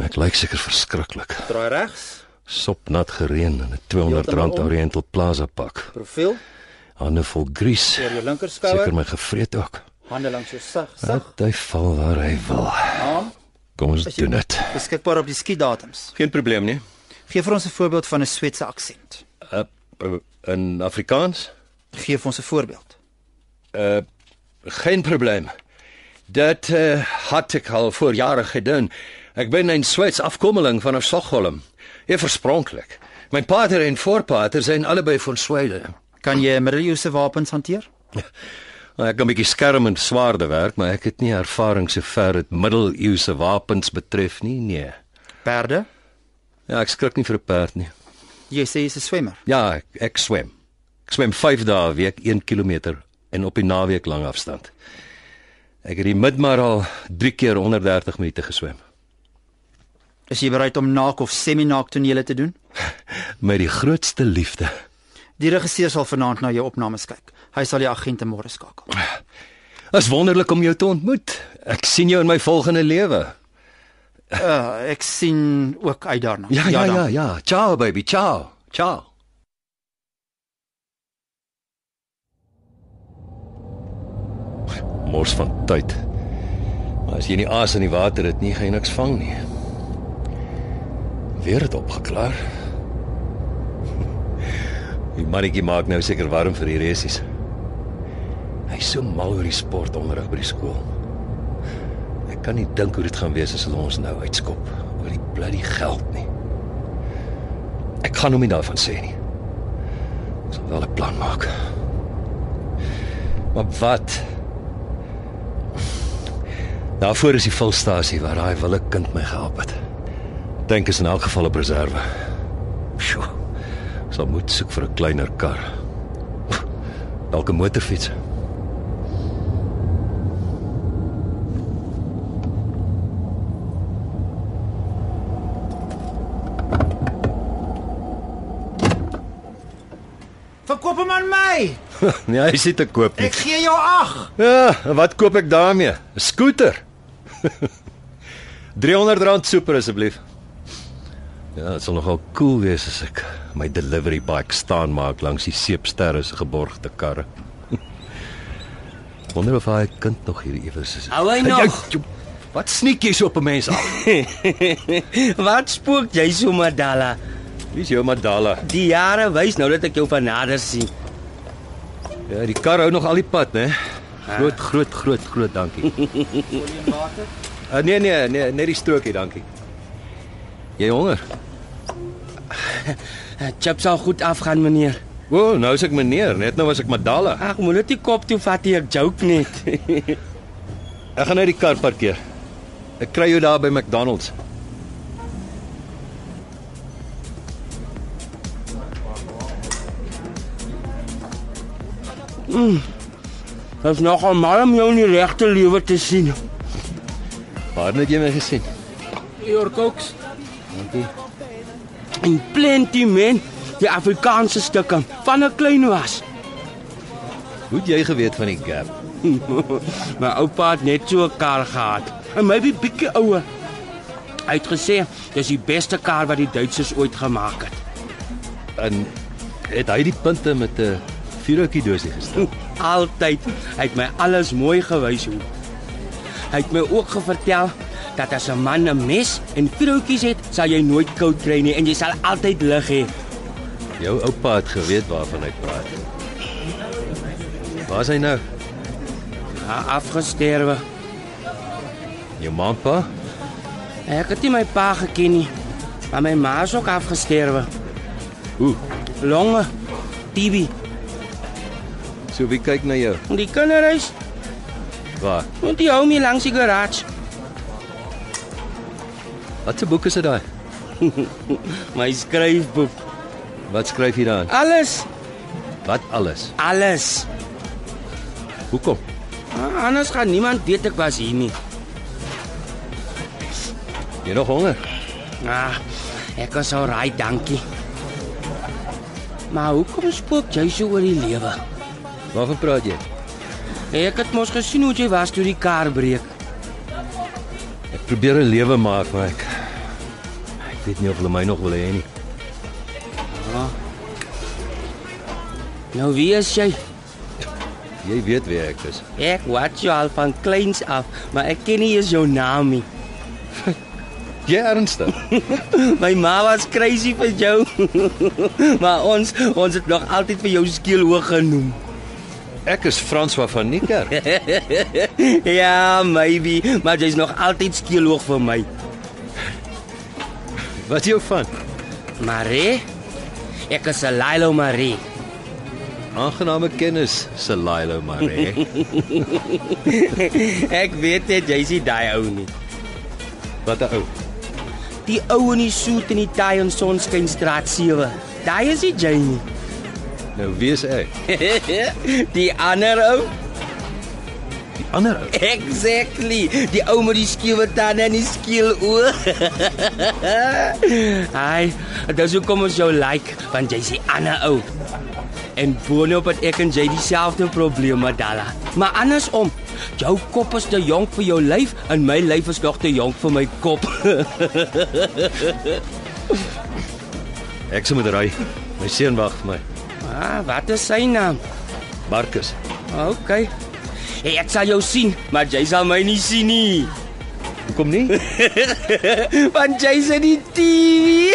[SPEAKER 2] Ek lyk seker verskriklik.
[SPEAKER 5] draai regs,
[SPEAKER 2] Sopnat gereën in 'n 200 rand. Oriental Plaza pak.
[SPEAKER 5] profiel,
[SPEAKER 2] Hande vol grease.
[SPEAKER 5] oor jou linkerskouer,
[SPEAKER 2] Seker my gevreet ook.
[SPEAKER 5] hande langs jou sag, sag,
[SPEAKER 2] Laat hy val waar hy wil.
[SPEAKER 5] arm.
[SPEAKER 2] Kom ons doen dit.
[SPEAKER 5] Beskikbaar op die skietdatums.
[SPEAKER 2] Geen probleem nie.
[SPEAKER 5] Gee vir ons 'n voorbeeld van 'n Sweedse aksent.
[SPEAKER 2] Uh, uh, in Afrikaans?
[SPEAKER 5] Gee vir ons 'n voorbeeld.
[SPEAKER 2] Uh geen probleem. Dat uh, had ek al voor jare gedoen. Ek ben 'n Sweeds afkommeling van Stockholm. Eer verspronklik. My pater en voorpater zijn allebei van Sweden.
[SPEAKER 5] Kan jy middeleeuse wapens hanteer?
[SPEAKER 2] Nou, Ek kan 'n bietjie skermend swaarde werk, maar ek het nie ervaring sover dit middeleeuse wapens betref nie. Nee.
[SPEAKER 5] Perde?
[SPEAKER 2] Ja, ek skrik nie vir 'n perd nie.
[SPEAKER 5] Jy sê jy's 'n swemmer.
[SPEAKER 2] Ja, ek, ek swem. Ek swem 5 dae 'n week, 1 km en op die naweek lang afstand. Ek het die midmar al 3 keer 130 minute geswem.
[SPEAKER 5] Is jy bereid om naak of semi-naak tonele te doen?
[SPEAKER 2] Met die grootste liefde.
[SPEAKER 5] Die regisseur sal vanaand na jou opnames kyk. Hy sal die agente môre skakel.
[SPEAKER 2] Is wonderlik om jou te ontmoet. Ek sien jou in my volgende lewe.
[SPEAKER 5] Uh, ek sien ook uit daarna.
[SPEAKER 2] Ja, ja, ja,
[SPEAKER 5] dan.
[SPEAKER 2] ja. Ciao baby, ciao. Ciao. Mors van tyd. Maar as jy nie aas in die water het nie, gaan jy niks vang nie. Weer het opgeklaar. Die mannetjie maak nou seker warm vir die resies. Hy's so mal oor die sportonderrig by die skool. Ek kan nie dink hoe dit gaan wees as hulle ons nou uitskop oor die bloody geld nie. Ek gaan hom nie daarvan sê nie. Ek sal wel 'n plan maak. Maar wat? Daarvoor is die volstasie waar daai wille kind my gehelp het. Dink is in elk geval 'n reserve. Sjoe. Sal moet soek vir 'n kleiner kar. Dalk 'n motorfiets.
[SPEAKER 5] Verkoop hom aan my.
[SPEAKER 2] nee, hy sit te koop nie.
[SPEAKER 5] Ek gee jou 8.
[SPEAKER 2] Ja, en wat koop ek daarmee? 'n Skooter. 300 rand super asseblief. Ja, dit sal nogal cool wees as ek my delivery bike staan maak langs die seepsterre se geborgde karre. Wonder of hy kind nog hier iewers is.
[SPEAKER 9] Hou hy
[SPEAKER 2] Jy-
[SPEAKER 9] nog?
[SPEAKER 2] jy- Wat sneek jy so op 'n mens af?
[SPEAKER 9] Wat spook jy so, Madala?
[SPEAKER 2] Wie's jou Madala?
[SPEAKER 9] Die jare wys nou dat ek jou van nader sien.
[SPEAKER 2] Ja, die kar hou nog al die pad, né? Groot, groot, groot, groot dankie. Uh, nee nee, nee, net die strokie, dankie. Jy honger?
[SPEAKER 9] Chip sal goed afgaan, meneer.
[SPEAKER 2] O, oh, nou is ek meneer, net nou was ek Madala.
[SPEAKER 9] Ag, moet net die kop toe vat hier, ek joke net.
[SPEAKER 2] Ek gaan net die kar parkeer. Ek kry jou daar by McDonald's.
[SPEAKER 9] Dit is nogal mal om jou in die regte lewe te sien.
[SPEAKER 2] Waar het jy my gesien?
[SPEAKER 9] Your cooks. Dankie. En plenty men, die Afrikaanse stukke van 'n klein was.
[SPEAKER 2] Hoe het jy geweet van die gap?
[SPEAKER 9] My oupa het net so 'n kar gehad. En maybe bietjie ouer. Hy het gesê dis die beste kar wat die Duitsers ooit gemaak het.
[SPEAKER 2] En het hy die punte met 'n vuurhoutjie doosie gestel?
[SPEAKER 9] Altyd. Hy het my alles mooi gewys hoe. Hy het my ook gevertel dat as 'n man 'n mes en vroutjies het, sal jy nooit koud kry nie en jy sal altyd lig hê.
[SPEAKER 2] Jou oupa het geweet waarvan hy praat. Waar is hy nou?
[SPEAKER 9] Ha, afgesterwe.
[SPEAKER 2] Jou ma en pa?
[SPEAKER 9] Ek het nie my pa geken nie. Maar my ma is ook afgesterwe.
[SPEAKER 2] Hoe?
[SPEAKER 9] Longe. TB.
[SPEAKER 2] So wie kyk na jou?
[SPEAKER 9] Die kinderhuis,
[SPEAKER 2] Waar?
[SPEAKER 9] want die hou my langs die garage.
[SPEAKER 2] Wat 'n boek is dit daai?
[SPEAKER 9] my skryfboek.
[SPEAKER 2] Wat skryf jy daarin?
[SPEAKER 9] Alles,
[SPEAKER 2] Wat alles?
[SPEAKER 9] alles.
[SPEAKER 2] Hoekom?
[SPEAKER 9] Ah, anders gaan niemand weet ek was hier nie.
[SPEAKER 2] Jy nog honger?
[SPEAKER 9] Ah, ek was al raai, dankie. Maar hoekom spook jy so oor die lewe?
[SPEAKER 2] Waarvan praat jy?
[SPEAKER 9] Ek het mos gesien hoe jy was toe die kar breek.
[SPEAKER 2] Ek probeer 'n lewe maak, maar ek weet nie of hulle my nog wil hê nie.
[SPEAKER 9] Ah. Nou wie is jy?
[SPEAKER 2] Jy weet wie ek is.
[SPEAKER 9] Ek watch jou al van kleins af, maar ek ken nie eens jou naam nie.
[SPEAKER 2] Jy ernstig?
[SPEAKER 9] My ma was crazy vir jou. maar ons ons het nog altyd vir jou skielhoog genoem.
[SPEAKER 2] Ek is François van Niekerk.
[SPEAKER 9] ja, maybe, maar jy's nog altyd skielhoog vir my.
[SPEAKER 2] Wat jy van?
[SPEAKER 9] Marie? Ek is Lilo Marie.
[SPEAKER 2] Aangename kennis, Selilo Marie.
[SPEAKER 9] ek weet net jy's nie daai ou nie.
[SPEAKER 2] Wat 'n ou?
[SPEAKER 9] Die ou in die soet in die taai en sonskynstraat 7. Daai is die jy nie.
[SPEAKER 2] Nou wie is ek?
[SPEAKER 9] die ander ou?
[SPEAKER 2] Ander ou.
[SPEAKER 9] Exactly. Die ou met die skewe tande en die skeel oë. Ai, dit is hoekom ons jou like, want jy's die ander ou. En boonop het ek en jy dieselfde probleme, Dalla. Maar andersom, jou kop is te jonk vir jou lyf en my lyf is nog te jonk vir my kop.
[SPEAKER 2] ek se moet ry. My seun wag vir my.
[SPEAKER 9] Ah, wat is sy naam?
[SPEAKER 2] Marcus.
[SPEAKER 9] OK. Ek sal jou sien, maar jy sal my nie sien nie.
[SPEAKER 2] Hoekom nie?
[SPEAKER 9] Want jy's in die TV.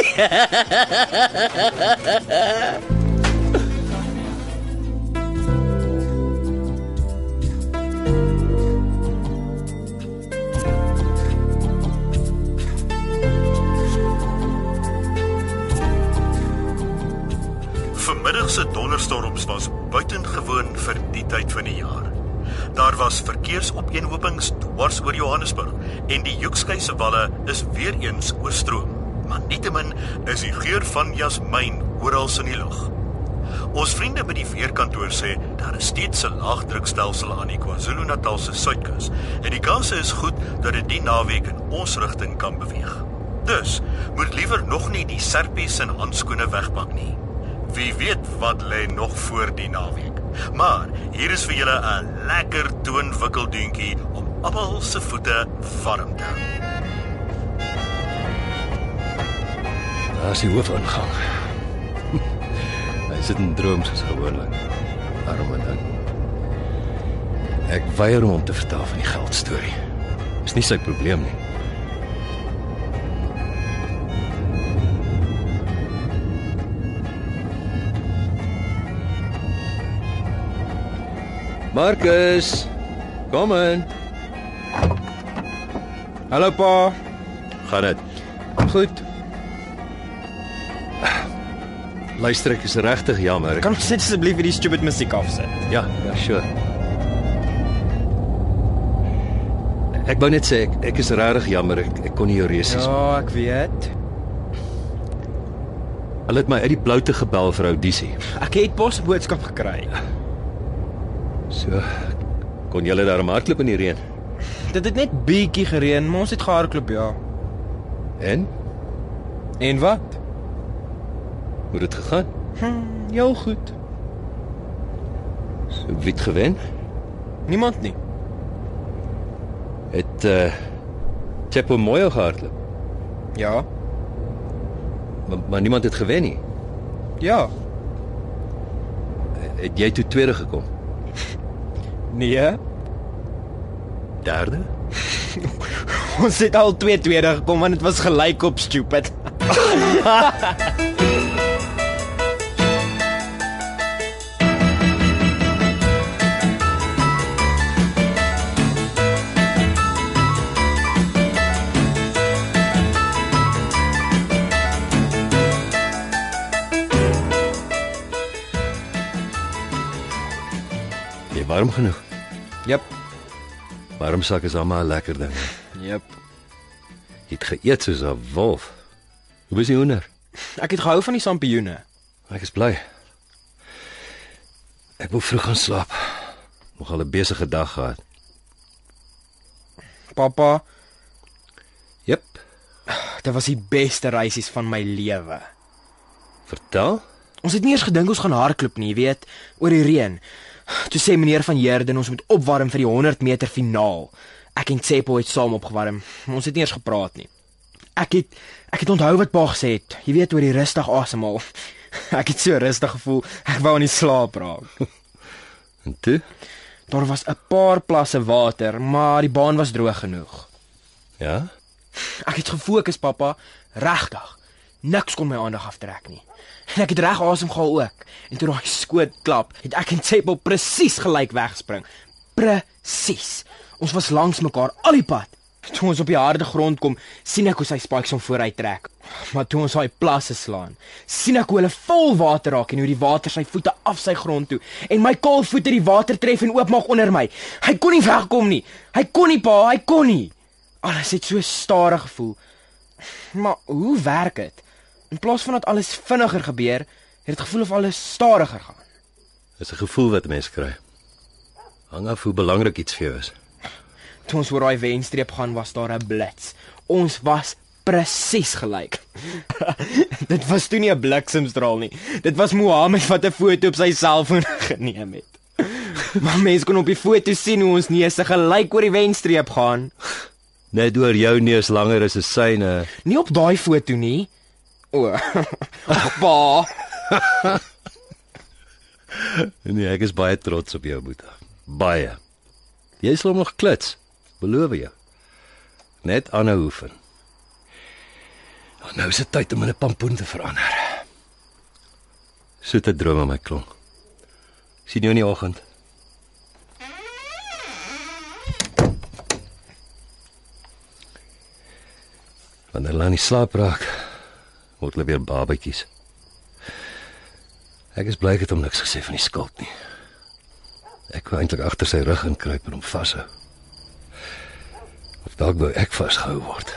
[SPEAKER 1] Was verkeersopeenhopings dwars oor Johannesburg en die Hoekskei se walle is weer eens oorstroom. Maar nietemin is die geur van jasmiin oral in die lug. Ons vriende by die weerkantoor sê daar is steeds 'n laagdrukstelsel aan die KwaZulu-Natal se suidkus en die kans is goed dat dit die naweek in ons rigting kan beweeg. Dus moet liewer nog nie die serpies en handskoene wegpak nie. Wie weet wat lê nog voor die naweek. Maar hier is vir julle 'n lekker toonwikkeldoentjie om almal se voete warm te hou.
[SPEAKER 2] Daar is die hoofingang. Hy sit in droom soos gewoonlik. Arme ding. Ek weier om te vertel van die geldstorie. Dis nie sy probleem nie. Marcus, kom in.
[SPEAKER 4] Hallo pa.
[SPEAKER 2] Gaan dit?
[SPEAKER 4] Goed.
[SPEAKER 2] Luister, ek is regtig jammer.
[SPEAKER 4] Kan ons net asseblief hierdie stupid musiek afsit?
[SPEAKER 2] Ja, ja, sure. Ek wou net sê ek, ek is regtig jammer ek, ek kon nie jou resies.
[SPEAKER 4] Ja, ek weet.
[SPEAKER 2] Hulle het my uit die bloute gebel vir audisie.
[SPEAKER 4] Ek het pos boodskap gekry.
[SPEAKER 2] So kon julle daar hardloop in die reën.
[SPEAKER 4] Dit het net bietjie gereën, maar ons het gehardloop, ja.
[SPEAKER 2] En?
[SPEAKER 4] En wat?
[SPEAKER 2] Hoe het gegaan?
[SPEAKER 4] Hm, heel goed.
[SPEAKER 2] So wie het gewen?
[SPEAKER 4] Niemand nie.
[SPEAKER 2] Het uh Chepo Moyo gehardloop.
[SPEAKER 4] Ja.
[SPEAKER 2] Maar, maar niemand het gewen nie.
[SPEAKER 4] Ja.
[SPEAKER 2] Het jy toe tweede gekom?
[SPEAKER 4] Nee.
[SPEAKER 2] Derde?
[SPEAKER 4] ons het al twee tweede gekom want dit was gelyk op stupid.
[SPEAKER 2] Jy warm genoeg?
[SPEAKER 4] Jep.
[SPEAKER 2] Warm sak is almal 'n lekker ding.
[SPEAKER 4] Jep.
[SPEAKER 2] Jy het geëet soos 'n wolf. Hoe is die hoender?
[SPEAKER 4] Ek het gehou van die sampioene.
[SPEAKER 2] Ek is bly. Ek wil vroeg gaan slaap. Nogal 'n besige dag gehad.
[SPEAKER 4] Pappa,
[SPEAKER 2] Jep,
[SPEAKER 4] dit was die beste reisies van my lewe.
[SPEAKER 2] vertel.
[SPEAKER 4] Ons het nie eers gedink ons gaan hardloop nie, jy weet, oor die reën. Toe sê meneer van Heerden ons moet opwarm vir die 100 meter finaal. Ek en Tsepo het saam opgewarm. Ons het nie eers gepraat nie. Ek het ek het onthou wat pa gesê het. Jy weet oor die rustig asemhaal. Ek het so rustig gevoel. Ek wou aan die slaap raak.
[SPEAKER 2] En toe?
[SPEAKER 4] Daar was 'n paar plasse water, maar die baan was droog genoeg.
[SPEAKER 2] Ja.
[SPEAKER 4] Ek het gefokus, pappa, regtig. Niks kon my aandag aftrek nie. En ek het reg asem gehaal ook. En toe daai skoot klap, het ek en Tsepo presies gelyk weggespring. Presies. Ons was langs mekaar al die pad. Toe ons op die harde grond kom, sien ek hoe sy spikes hom vooruit trek. Maar toe ons daai plasse slaan, sien ek hoe hulle vol water raak en hoe die water sy voete af sy grond toe en my kaal voete die water tref en oopmaak onder my. Hy kon nie wegkom nie. Hy kon nie pa, hy kon nie. Alles het so stadig gevoel. Maar hoe werk dit? In plaas van dat alles vinniger gebeur, het dit gevoel of alles stadiger gaan.
[SPEAKER 2] Dis 'n gevoel wat mens kry. Hang af hoe belangrik iets vir jou is.
[SPEAKER 4] Toe ons oor daai wenstreep gaan, was daar 'n blits. Ons was presies gelyk. dit was toe nie 'n bliksemstraal nie. Dit was Mohammed wat 'n foto op sy selfoon geneem het. maar mense kon op die foto sien hoe ons neuse gelyk oor die wenstreep gaan.
[SPEAKER 2] Net oor jou neus langer is 'n syne.
[SPEAKER 4] Nie op daai foto nie. O. Pa.
[SPEAKER 2] nee, ek is baie trots op jou, Boeta. Baie. Jy sal nog klits, beloof jou. Net aanhou oefen. Nou is dit tyd om in 'n pampoen te verander. Soete drome my klonk. Sien jou in die oggend. Wanneer die slaap raak, word hulle weer babatjies. Ek is bly ek het hom niks gesê van die skuld nie. Ek wou eintlik agter sy rug inkruip en hom vashou. Of dalk wou ek vasgehou word.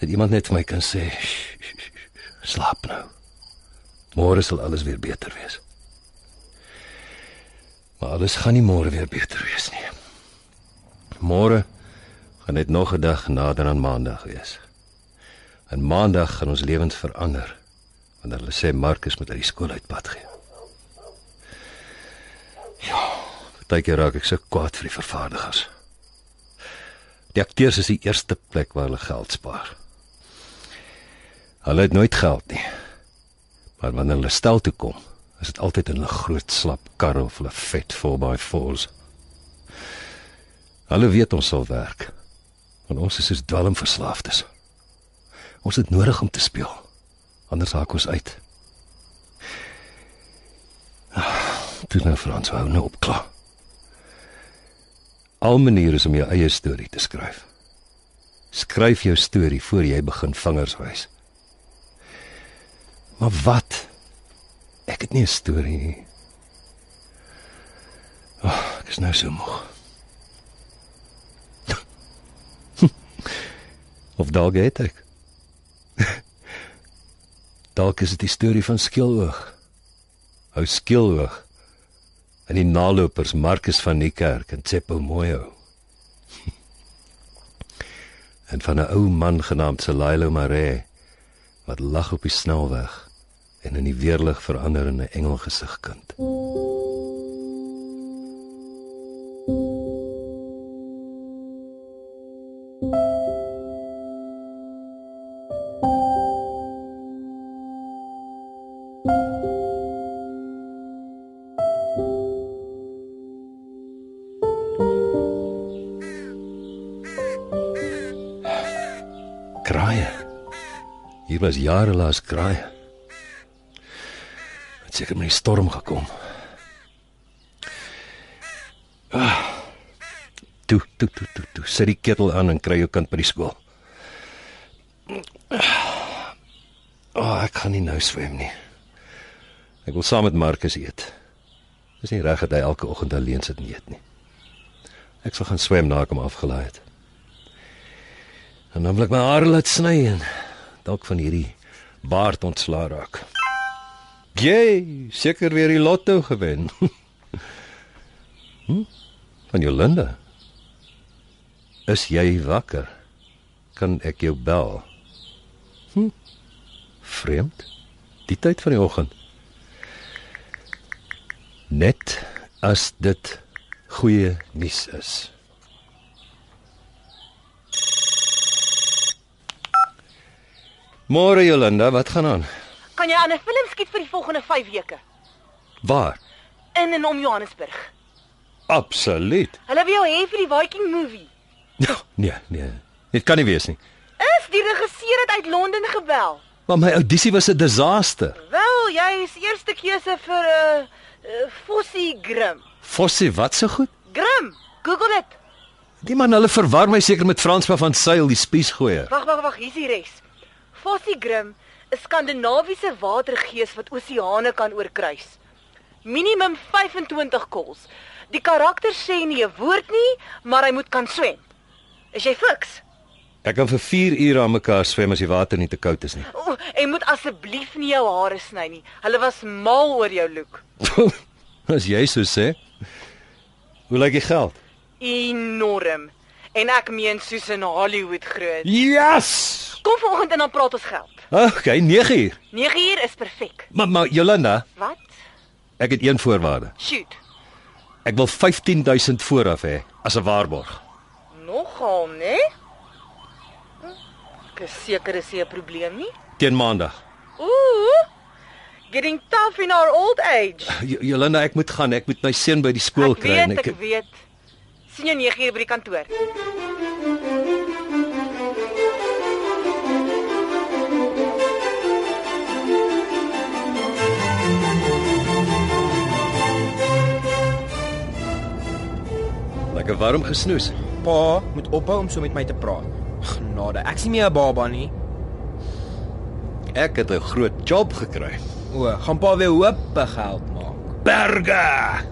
[SPEAKER 2] Dat iemand net vir my kan sê, "Sh, sh, sh, "Slaap nou. Môre sal alles weer beter wees." Maar alles gaan nie môre weer beter wees nie. Môre gaan net nog 'n dag nader aan Maandag wees. En Maandag gaan ons lewens verander wanneer hulle sê Markus moet uit die skool uitpad gee. Ja, partykeer raak ek so kwaad vir die vervaardigers. Die akteurs is die eerste plek waar hulle geld spaar. Hulle het nooit geld nie. Maar wanneer hulle stel toe kom, is dit altyd in 'n groot slap kar of 'n vet 4x4s. Hulle weet ons sal werk. Want ons is soos dwelmverslaafdes. Ons het nodig om te speel. Anders raak ons uit. Toe nou Frans, hou nou op klaar. Al maniere is om jou eie storie te skryf. Skryf jou storie voor jy begin vingers wys. Maar wat? Ek het nie 'n storie nie. Oh, ek is nou so moeg. of dalk het ek. dalk is dit die storie van Skieloog. Hou Skieloog. En die nalopers Markus van die kerk en Tsepo Moyo. en van 'n ou man genaamd Selailo Mare wat lag op die snelweg en in die weerlig verander in 'n engelgesigkind. Kraaie. Was jare laas kraaie. Het seker met die storm gekom. Ah. Toe, toe, toe, toe, toe. Sit die ketel aan en kry jou kind by die skool. O, oh, ek kan nie nou swem nie. Ek wil saam met Markus eet. Dis nie reg dat hy elke oggend alleen sit en eet nie. Ek sal gaan swem na ek hom afgelaai het. En dan wil ek my hare laat sny en dalk van hierdie baard ontslaa raak. Jy, seker weer die lotto gewen. Hm? Van Jolanda. Is jy wakker? Kan ek jou bel? Hm? Vreemd. Die tyd van die oggend. Net as dit goeie nuus is. Môre Jolanda, wat gaan aan?
[SPEAKER 7] Kan jy aan 'n film skiet vir die volgende 5 weke
[SPEAKER 2] Waar?
[SPEAKER 7] in en om Johannesburg?
[SPEAKER 2] Absoluut.
[SPEAKER 7] Hulle wil jou hê vir die Viking movie.
[SPEAKER 2] Nee, nee. Dit kan nie wees nie.
[SPEAKER 7] Is die regisseur het uit Londen gebel.
[SPEAKER 2] Maar my audisie was 'n disaster.
[SPEAKER 7] Wel, jy is eerste keuse vir 'n uh, uh, Fossie Grim.
[SPEAKER 2] Fossie, wat so goed?
[SPEAKER 7] Grim, Google dit.
[SPEAKER 2] Die man hulle verwar my seker met Franspa van Sail, die spiesgooier.
[SPEAKER 7] Wag, wag, wag, hier's die res. Fossie Grim is skandinawiese watergees wat oseane kan oorkruis. Minimum 25 kols. Die karakter sê nie 'n woord nie, maar hy moet kan swem. Is jy fiks?
[SPEAKER 2] Ek kan vir 4 ure aan mekaar swem as die water nie te koud is nie.
[SPEAKER 7] O, en moet asseblief nie jou hare sny nie. Hulle was mal oor jou look.
[SPEAKER 2] as jy so sê. Hoe lyk die geld?
[SPEAKER 7] Enorm. En ek meen soos in Hollywood groot.
[SPEAKER 2] Yes!
[SPEAKER 7] Kom vanoggend en dan praat ons geld.
[SPEAKER 2] Okay, 9 uur.
[SPEAKER 7] 9 uur is perfek.
[SPEAKER 2] Maar maar Jolanda,
[SPEAKER 7] Wat?
[SPEAKER 2] ek het een voorwaarde.
[SPEAKER 7] Shoot.
[SPEAKER 2] Ek wil 15000 vooraf hê as 'n waarborg.
[SPEAKER 7] Nogal, né? Hm, Ek is seker dis nie 'n probleem nie.
[SPEAKER 2] Teen maandag.
[SPEAKER 7] Ooh. Getting tough in our old age.
[SPEAKER 2] J Jolanda, ek moet gaan. Ek moet my seun by die skool
[SPEAKER 7] ek
[SPEAKER 2] kry
[SPEAKER 7] weet,
[SPEAKER 2] en
[SPEAKER 7] ek weet. Sien jou 9 uur by die kantoor.
[SPEAKER 2] lekker warm gesnoes.
[SPEAKER 4] Pa moet ophou om so met my te praat. Genade, ek's nie meer 'n baba nie.
[SPEAKER 2] Ek het 'n groot job gekry.
[SPEAKER 4] O, gaan pa weer hoop geld maak.
[SPEAKER 2] Berge.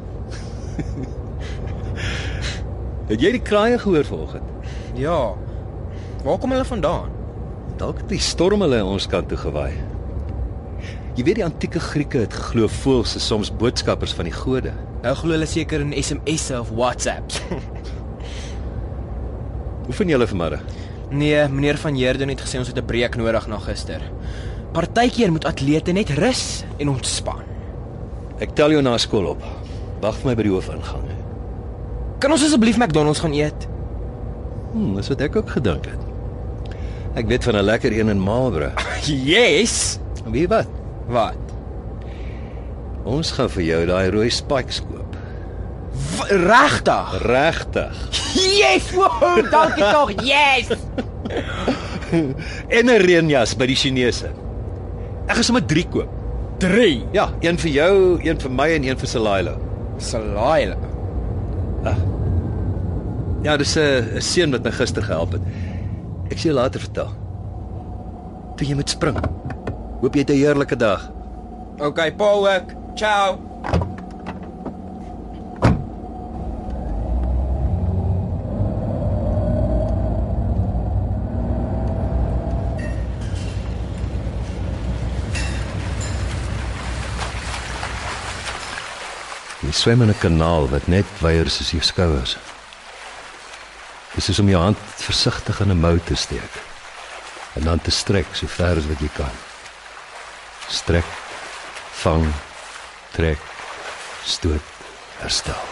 [SPEAKER 2] Het jy die kraaie gehoor vanoggend?
[SPEAKER 4] Ja. Waar kom hulle vandaan?
[SPEAKER 2] Dalk het die storm hulle ons kant toe gewaai. Jy weet die antieke Grieke het geglo voëls is soms boodskappers van die gode.
[SPEAKER 4] Nou glo hulle seker in SMS'e of WhatsApps.
[SPEAKER 2] Hoe vind julle vanmôre?
[SPEAKER 4] nee, meneer van Heerden het gesê ons het 'n breek nodig na gister. Partykeer moet atlete net rus en ontspan.
[SPEAKER 2] Ek tel jou na skool op. Wag vir my by die hoofingang.
[SPEAKER 4] Kan ons asseblief McDonald's gaan eet?
[SPEAKER 2] Hm, dis wat ek ook gedink het. Ek weet van 'n lekker een in Marlborough.
[SPEAKER 4] yes.
[SPEAKER 2] Wie wat?
[SPEAKER 4] Wat?
[SPEAKER 2] Ons gaan vir jou daai rooi spikes koop.
[SPEAKER 4] Regtig?
[SPEAKER 2] Regtig.
[SPEAKER 4] Yes, wow, dankie tog. Yes.
[SPEAKER 2] en 'n reënjas by die Chinese. Ek gaan sommer 3 koop.
[SPEAKER 4] 3.
[SPEAKER 2] Ja, een vir jou, een vir my en een vir Salaila.
[SPEAKER 4] Salaila.
[SPEAKER 2] Ah. Ja, dis 'n 'n seun wat my gister gehelp het. Ek sê later vertel. Toe jy moet spring. Hoop jy het 'n heerlike dag.
[SPEAKER 4] Okay, pa ook. Ciao.
[SPEAKER 2] Swem in 'n kanaal wat net weier soos jou skouers. Dis is om jou hand versigtig in 'n mou te steek en dan te strek so ver as wat jy kan. Strek, vang, trek, stoot, herstel.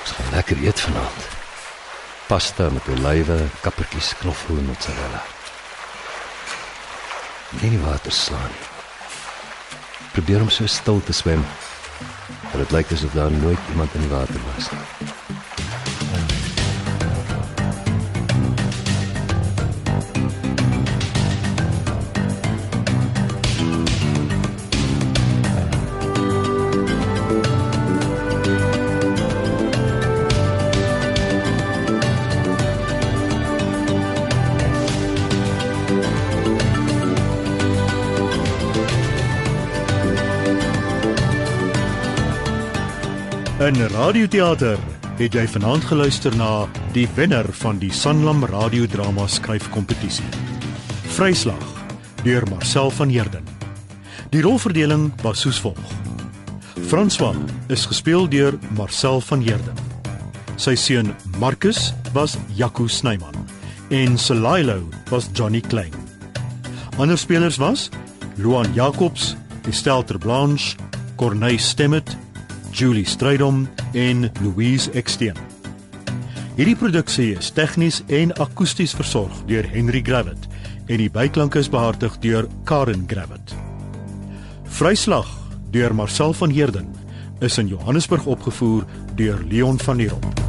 [SPEAKER 2] Ons gaan lekker eet vanaand. Pasta met olywe, kappertjies, knoffel en mozzarella. Nie die water slaan nie. Probeer om so stil te swem. Dit lyk asof daar nooit iemand in die water was nie.
[SPEAKER 11] Radioteater het jy vanaand geluister na die wenner van die Sanlam radiodrama skryfkompetisie. Vryslag deur Marcel van Heerden. Die rolverdeling was soos volg:
[SPEAKER 1] François is gespeel deur Marcel van Heerden. Sy seun Marcus was Jaco Snyman en Selilo was Johnny Klein. Ander spelers was Luan Jacobs, Estelle Terblanche, Corneille Stemmet, Julie Strydom en Louise Eksteen. Hierdie produksie is tegnies en akoesties versorg deur Henry Gravett en die byklanke is behartig deur Karen Gravett. Vryslag deur Marcel van Heerden is in Johannesburg opgevoer deur Leon van der Walt.